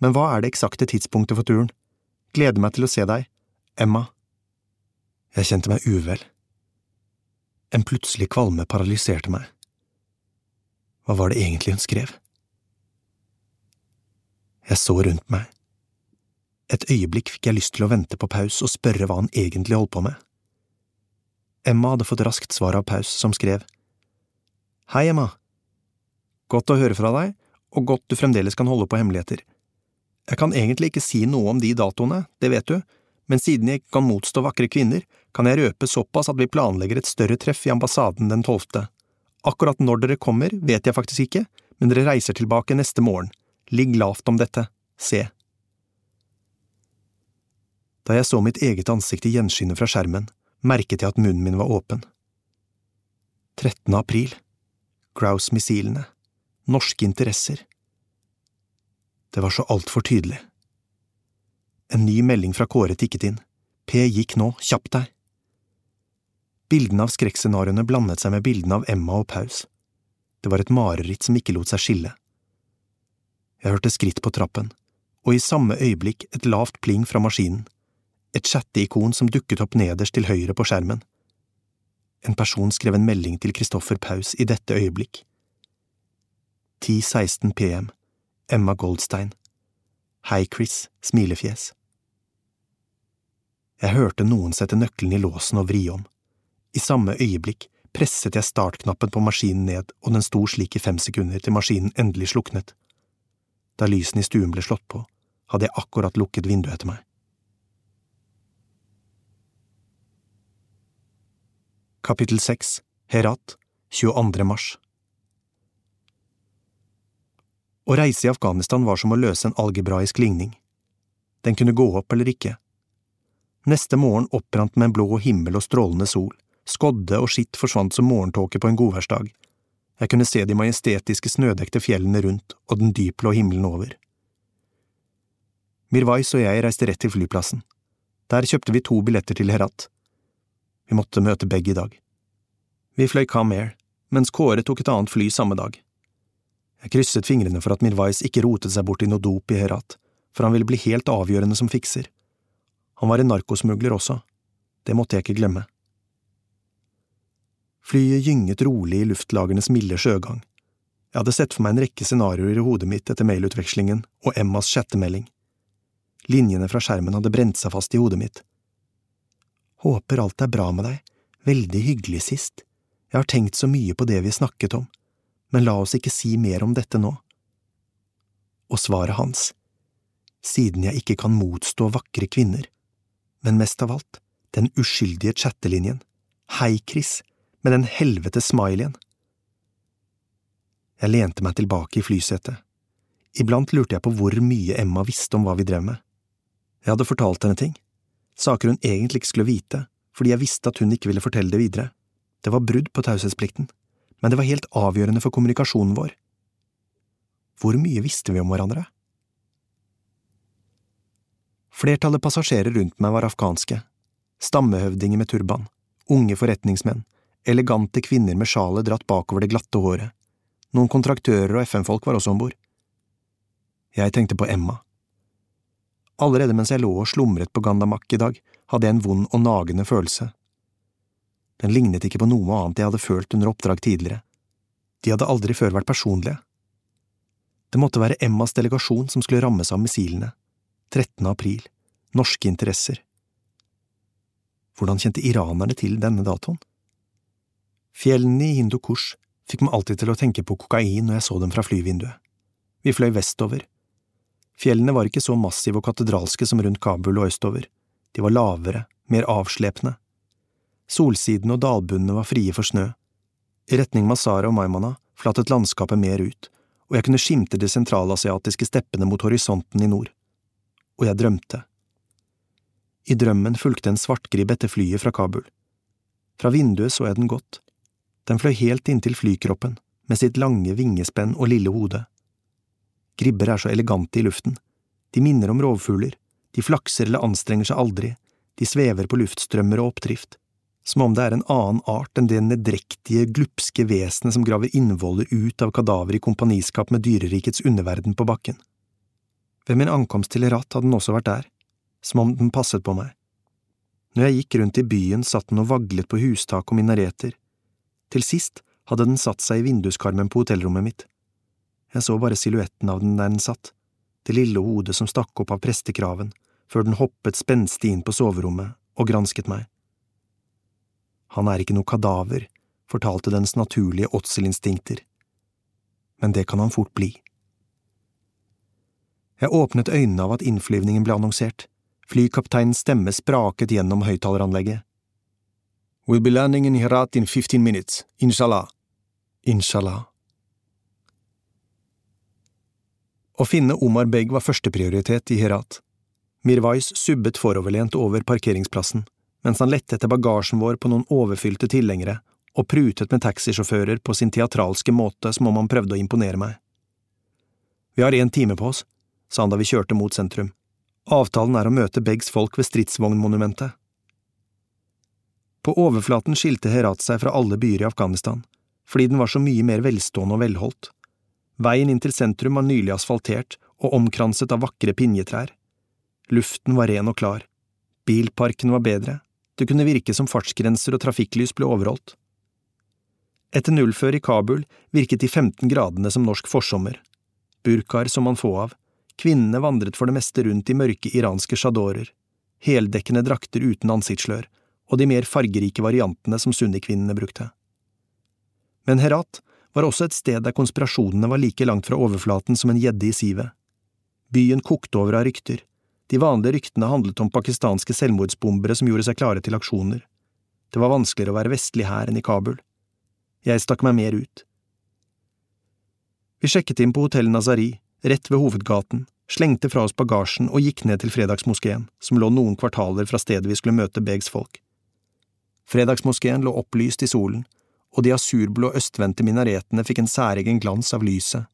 men hva er det eksakte tidspunktet for turen? Gleder meg til å se deg. Emma. Jeg kjente meg uvel. En plutselig kvalme paralyserte meg. Hva var det egentlig hun skrev? Jeg så rundt meg. Et øyeblikk fikk jeg lyst til å vente på Paus og spørre hva han egentlig holdt på med. Emma hadde fått raskt svar av Paus, som skrev Hei, Emma. Godt å høre fra deg, og godt du fremdeles kan holde på hemmeligheter. Jeg kan egentlig ikke si noe om de datoene, det vet du, men siden jeg ikke kan motstå vakre kvinner, kan jeg røpe såpass at vi planlegger et større treff i ambassaden den tolvte. Akkurat når dere kommer, vet jeg faktisk ikke, men dere reiser tilbake neste morgen. Ligg lavt om dette. Se. Da jeg så mitt eget ansikt i gjenskinnet fra skjermen, merket jeg at munnen min var åpen. 13. april. Grouse-missilene. Norske interesser. Det var så altfor tydelig. En ny melding fra Kåre tikket inn. P gikk nå, kjapp deg. Bildene av skrekkscenarioene blandet seg med bildene av Emma og Paus. Det var et mareritt som ikke lot seg skille. Jeg hørte skritt på trappen, og i samme øyeblikk et lavt pling fra maskinen, et chatteikon som dukket opp nederst til høyre på skjermen. En person skrev en melding til Kristoffer Paus i dette øyeblikk. 10.16 pm, Emma Goldstein. Hei, Chris, smilefjes. Jeg hørte noen sette nøkkelen i låsen og vri om. I samme øyeblikk presset jeg startknappen på maskinen ned, og den sto slik i fem sekunder til maskinen endelig sluknet. Da lysene i stuen ble slått på, hadde jeg akkurat lukket vinduet etter meg. Kapittel 6 Herat 22. mars Å reise i Afghanistan var som å løse en algebraisk ligning. Den kunne gå opp eller ikke, Neste morgen opprant med en blå himmel og strålende sol, skodde og skitt forsvant som morgentåke på en godværsdag. Jeg kunne se de majestetiske snødekte fjellene rundt og den dypblå himmelen over. Mirwais og jeg reiste rett til flyplassen. Der kjøpte vi to billetter til Herat. Vi måtte møte begge i dag. Vi fløy kamer, mens Kåre tok et annet fly samme dag. Jeg krysset fingrene for at Mirwais ikke rotet seg bort i noe dop i Herat, for han ville bli helt avgjørende som fikser. Han var en narkosmugler også, det måtte jeg ikke glemme. Flyet gynget rolig i luftlagernes milde sjøgang. Jeg hadde sett for meg en rekke scenarioer i hodet mitt etter mailutvekslingen og Emmas chattemelding. Linjene fra skjermen hadde brent seg fast i hodet mitt. Håper alt er bra med deg, veldig hyggelig sist, jeg har tenkt så mye på det vi snakket om, men la oss ikke si mer om dette nå. Og svaret hans, siden jeg ikke kan motstå vakre kvinner, men mest av alt, den uskyldige chattelinjen, hei, Chris, med den helvete smileyen. Jeg lente meg tilbake i flysetet. Iblant lurte jeg på hvor mye Emma visste om hva vi drev med. Jeg hadde fortalt henne ting, saker hun egentlig ikke skulle vite, fordi jeg visste at hun ikke ville fortelle det videre. Det var brudd på taushetsplikten, men det var helt avgjørende for kommunikasjonen vår. Hvor mye visste vi om hverandre? Flertallet passasjerer rundt meg var afghanske, stammehøvdinger med turban, unge forretningsmenn, elegante kvinner med sjalet dratt bakover det glatte håret, noen kontraktører og FN-folk var også om bord. Jeg tenkte på Emma. Allerede mens jeg lå og slumret på Gandamak i dag, hadde jeg en vond og nagende følelse. Den lignet ikke på noe annet jeg hadde følt under oppdrag tidligere. De hadde aldri før vært personlige. Det måtte være Emmas delegasjon som skulle rammes av missilene. 13. april. Norske interesser. Hvordan kjente iranerne til denne datoen? Fjellene i Hindu fikk meg alltid til å tenke på kokain når jeg så dem fra flyvinduet. Vi fløy vestover, Fjellene var ikke så massive og katedralske som rundt Kabul og østover, de var lavere, mer avslepne. Solsidene og dalbunnene var frie for snø. I retning Masara og Maimana flatet landskapet mer ut, og jeg kunne skimte de sentralasiatiske steppene mot horisonten i nord. Og jeg drømte. I drømmen fulgte en svartgribb etter flyet fra Kabul. Fra vinduet så jeg den godt. Den fløy helt inntil flykroppen, med sitt lange vingespenn og lille hode. Gribber er så elegante i luften. De minner om rovfugler, de flakser eller anstrenger seg aldri, de svever på luftstrømmer og oppdrift, som om det er en annen art enn det nedrektige, glupske vesenet som graver innvoller ut av kadaver i kompaniskap med dyrerikets underverden på bakken. Ved min ankomst til Ratt hadde den også vært der, som om den passet på meg. Når jeg gikk rundt i byen, satt den og vaglet på hustak og minareter. Til sist hadde den satt seg i vinduskarmen på hotellrommet mitt. Jeg så bare silhuetten av den der den satt, det lille hodet som stakk opp av prestekraven, før den hoppet spenstig inn på soverommet og gransket meg. Han er ikke noe kadaver, fortalte dens naturlige åtselinstinkter, men det kan han fort bli. Jeg åpnet øynene av at innflyvningen ble annonsert. Flykapteinens stemme spraket gjennom høyttaleranlegget. We'll be landing in Herat in 15 minutes, inshallah. Inshallah. Å finne Omar Beg var førsteprioritet i Herat. Mirwais subbet foroverlent over parkeringsplassen, mens han lette etter bagasjen vår på noen overfylte tilhengere og prutet med taxisjåfører på sin teatralske måte som om han prøvde å imponere meg. Vi har én time på oss, sa han da vi kjørte mot sentrum. Avtalen er å møte Beggs folk ved stridsvognmonumentet. På overflaten skilte Herat seg fra alle byer i Afghanistan, fordi den var så mye mer velstående og velholdt. Veien inn til sentrum var nylig asfaltert og omkranset av vakre pinjetrær. Luften var ren og klar. Bilparken var bedre. Det kunne virke som fartsgrenser og trafikklys ble overholdt. Etter nullfør i Kabul virket de 15 gradene som norsk forsommer. Burkaer som man få av. Kvinnene vandret for det meste rundt i mørke iranske sjadorer. Heldekkende drakter uten ansiktsslør, og de mer fargerike variantene som sunnikvinnene brukte. Men Herat var også et sted der konspirasjonene var like langt fra overflaten som en gjedde i sivet. Byen kokte over av rykter. De vanlige ryktene handlet om pakistanske selvmordsbombere som gjorde seg klare til aksjoner. Det var vanskeligere å være vestlig her enn i Kabul. Jeg stakk meg mer ut. Vi sjekket inn på hotell Nazari, rett ved hovedgaten, slengte fra oss bagasjen og gikk ned til fredagsmoskeen, som lå noen kvartaler fra stedet vi skulle møte Begs folk. Fredagsmoskeen lå opplyst i solen, og de asurblå østvendte minaretene fikk en særegen glans av lyset,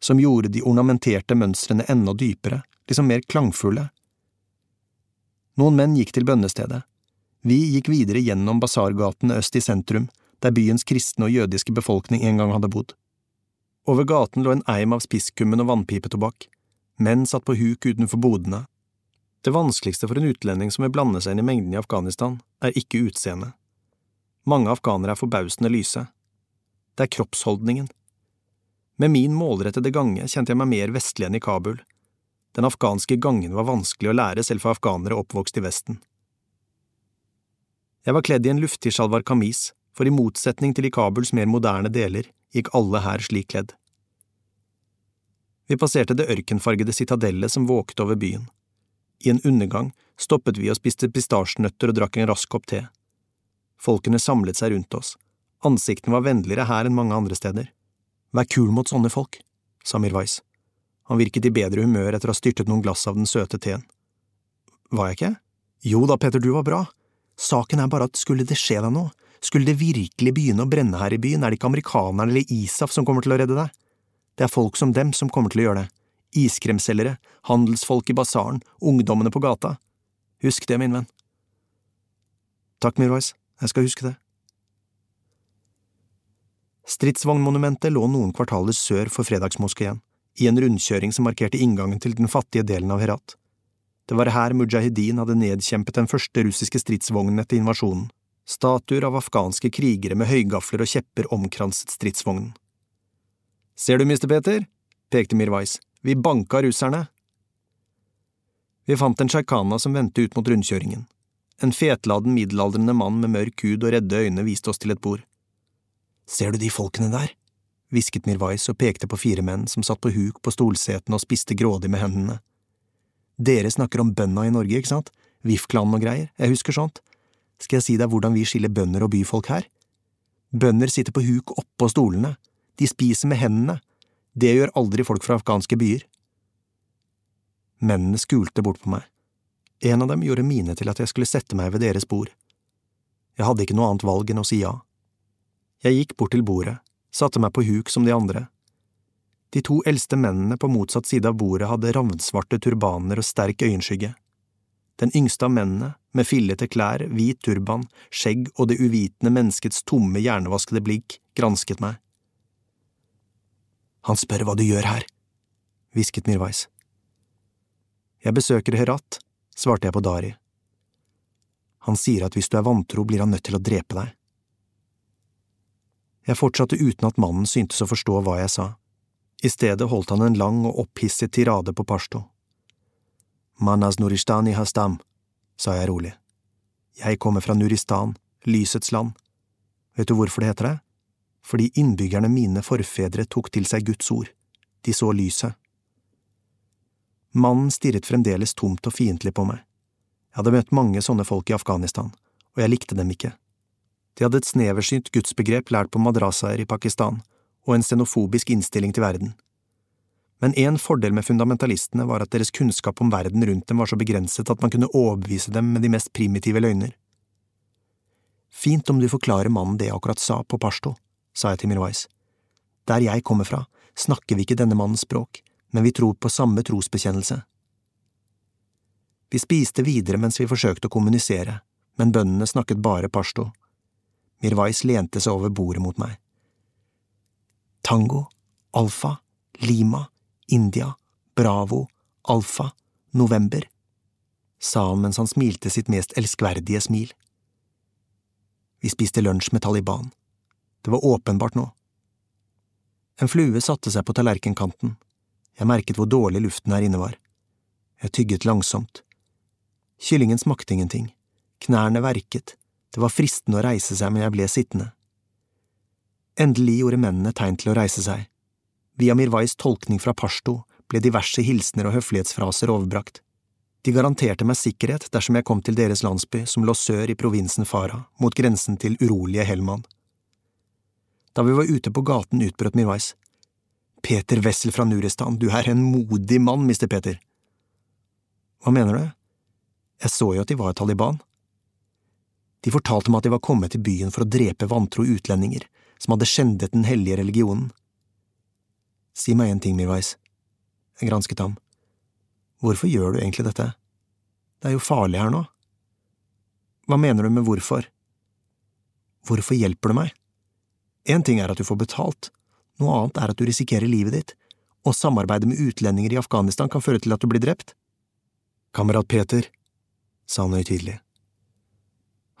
som gjorde de ornamenterte mønstrene enda dypere, liksom mer klangfulle. Noen menn gikk til bønnestedet. Vi gikk videre gjennom basargatene øst i sentrum, der byens kristne og jødiske befolkning en gang hadde bodd. Over gaten lå en eim av spisskummen og vannpipetobakk. Menn satt på huk utenfor bodene. Det vanskeligste for en utlending som vil blande seg inn i mengden i Afghanistan, er ikke utseendet. Mange afghanere er forbausende lyse. Det er kroppsholdningen. Med min målrettede gange kjente jeg meg mer vestlig enn i Kabul. Den afghanske gangen var vanskelig å lære selv for afghanere oppvokst i Vesten. Jeg var kledd i en luftig sjalvar kamis, for i motsetning til i Kabuls mer moderne deler gikk alle her slik kledd. Vi passerte det ørkenfargede sitadellet som våkte over byen. I en undergang stoppet vi og spiste pistasjenøtter og drakk en rask kopp te. Folkene samlet seg rundt oss. Ansiktene var vennligere her enn mange andre steder. Vær kul mot sånne folk, sa Mirwais. Han virket i bedre humør etter å ha styrtet noen glass av den søte teen. Var jeg ikke? Jo da, Peter, du var bra. Saken er bare at skulle det skje deg noe, skulle det virkelig begynne å brenne her i byen, er det ikke amerikanerne eller ISAF som kommer til å redde deg. Det er folk som dem som kommer til å gjøre det. Iskremselgere, handelsfolk i basaren, ungdommene på gata. Husk det, min venn. Takk, Mirwais, jeg skal huske det. Stridsvognmonumentet lå noen kvartaler sør for Fredagsmoskeen, i en rundkjøring som markerte inngangen til den fattige delen av Herat. Det var her mujahedin hadde nedkjempet den første russiske stridsvognen etter invasjonen. Statuer av afghanske krigere med høygafler og kjepper omkranset stridsvognen. Ser du, mister Peter? pekte Mirwais. Vi banka russerne. Vi fant en sjarkana som vendte ut mot rundkjøringen. En fetladen middelaldrende mann med mørk hud og redde øyne viste oss til et bord. Ser du de folkene der? hvisket Mirwais og pekte på fire menn som satt på huk på stolsetene og spiste grådig med hendene. Dere snakker om bønda i Norge, ikke sant? VIF-klanen og greier, jeg husker sånt. Skal jeg si deg hvordan vi skiller bønder og byfolk her? Bønder sitter på huk oppå stolene, de spiser med hendene, det gjør aldri folk fra afghanske byer. Mennene skulte bort på meg. En av dem gjorde mine til at jeg skulle sette meg ved deres bord. Jeg hadde ikke noe annet valg enn å si ja. Jeg gikk bort til bordet, satte meg på huk som de andre. De to eldste mennene på motsatt side av bordet hadde ravnsvarte turbaner og sterk øyenskygge. Den yngste av mennene, med fillete klær, hvit turban, skjegg og det uvitende menneskets tomme, hjernevaskede blikk, gransket meg. Han spør hva du gjør her, hvisket Mirwais. Jeg besøker Herat, svarte jeg på Dari. Han sier at hvis du er vantro, blir han nødt til å drepe deg. Jeg fortsatte uten at mannen syntes å forstå hva jeg sa. I stedet holdt han en lang og opphisset tirade på pashto. Manas Nuristani hastam, sa jeg rolig. Jeg kommer fra Nuristan, lysets land. Vet du hvorfor det heter det? Fordi innbyggerne mine forfedre tok til seg Guds ord. De så lyset. Mannen stirret fremdeles tomt og fiendtlig på meg. Jeg hadde møtt mange sånne folk i Afghanistan, og jeg likte dem ikke. De hadde et sneversynt gudsbegrep lært på madrasaer i Pakistan, og en xenofobisk innstilling til verden. Men en fordel med fundamentalistene var at deres kunnskap om verden rundt dem var så begrenset at man kunne overbevise dem med de mest primitive løgner. Fint om du forklarer mannen det jeg akkurat sa på pashto, sa jeg til Mirwais. Der jeg kommer fra, snakker vi ikke denne mannens språk, men vi tror på samme trosbekjennelse. Vi spiste videre mens vi forsøkte å kommunisere, men bøndene snakket bare pashto. Mirwais lente seg over bordet mot meg. Tango, Alfa, Lima, India, Bravo, Alfa, November, sa han mens han smilte sitt mest elskverdige smil. Vi spiste lunsj med Taliban. Det var åpenbart nå. En flue satte seg på tallerkenkanten. Jeg merket hvor dårlig luften her inne var. Jeg tygget langsomt. Kyllingen smakte ingenting. Knærne verket. Det var fristende å reise seg, men jeg ble sittende. Endelig gjorde mennene tegn til å reise seg. Via Mirwais tolkning fra pashto ble diverse hilsener og høflighetsfraser overbrakt. De garanterte meg sikkerhet dersom jeg kom til deres landsby som lå sør i provinsen Farah, mot grensen til urolige Helman. Da vi var ute på gaten, utbrøt Mirwais. Peter Wessel fra Nuristan, du er en modig mann, mister Peter. Hva mener du? Jeg så jo at de var Taliban. De fortalte meg at de var kommet til byen for å drepe vantro utlendinger som hadde skjendet den hellige religionen. Si meg en ting, Mirwais. Jeg gransket ham. Hvorfor gjør du egentlig dette? Det er jo farlig her nå. Hva mener du med hvorfor? Hvorfor hjelper du meg? Én ting er at du får betalt, noe annet er at du risikerer livet ditt, og samarbeidet med utlendinger i Afghanistan kan føre til at du blir drept. Kamerat Peter, sa han høytidelig.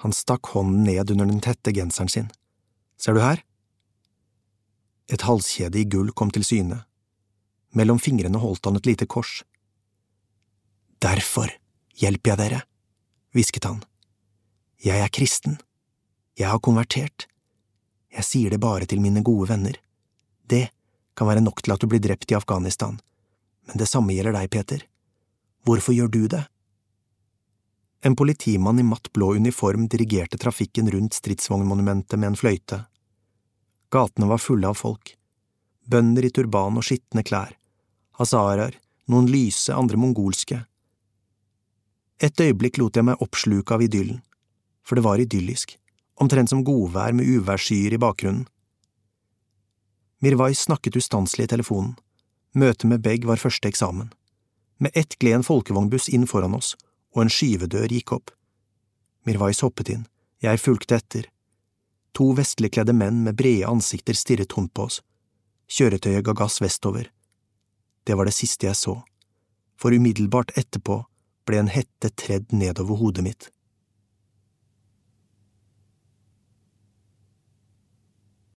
Han stakk hånden ned under den tette genseren sin. Ser du her? Et halskjede i gull kom til syne. Mellom fingrene holdt han et lite kors. Derfor hjelper jeg dere, hvisket han. Jeg er kristen. Jeg har konvertert. Jeg sier det bare til mine gode venner. Det kan være nok til at du blir drept i Afghanistan, men det samme gjelder deg, Peter. Hvorfor gjør du det? En politimann i matt blå uniform dirigerte trafikken rundt stridsvognmonumentet med en fløyte. Gatene var fulle av folk. Bønder i turban og skitne klær. Hazaraer, noen lyse, andre mongolske. Et øyeblikk lot jeg meg oppsluke av idyllen, for det var idyllisk, omtrent som godvær med uværsskyer i bakgrunnen. Mirwais snakket ustanselig i telefonen. Møtet med Beg var første eksamen. Med ett gled en folkevognbuss inn foran oss, og en skyvedør gikk opp. Mirwais hoppet inn, jeg fulgte etter. To vestligkledde menn med brede ansikter stirret tungt på oss. Kjøretøyet ga gass vestover. Det var det siste jeg så, for umiddelbart etterpå ble en hette tredd nedover hodet mitt.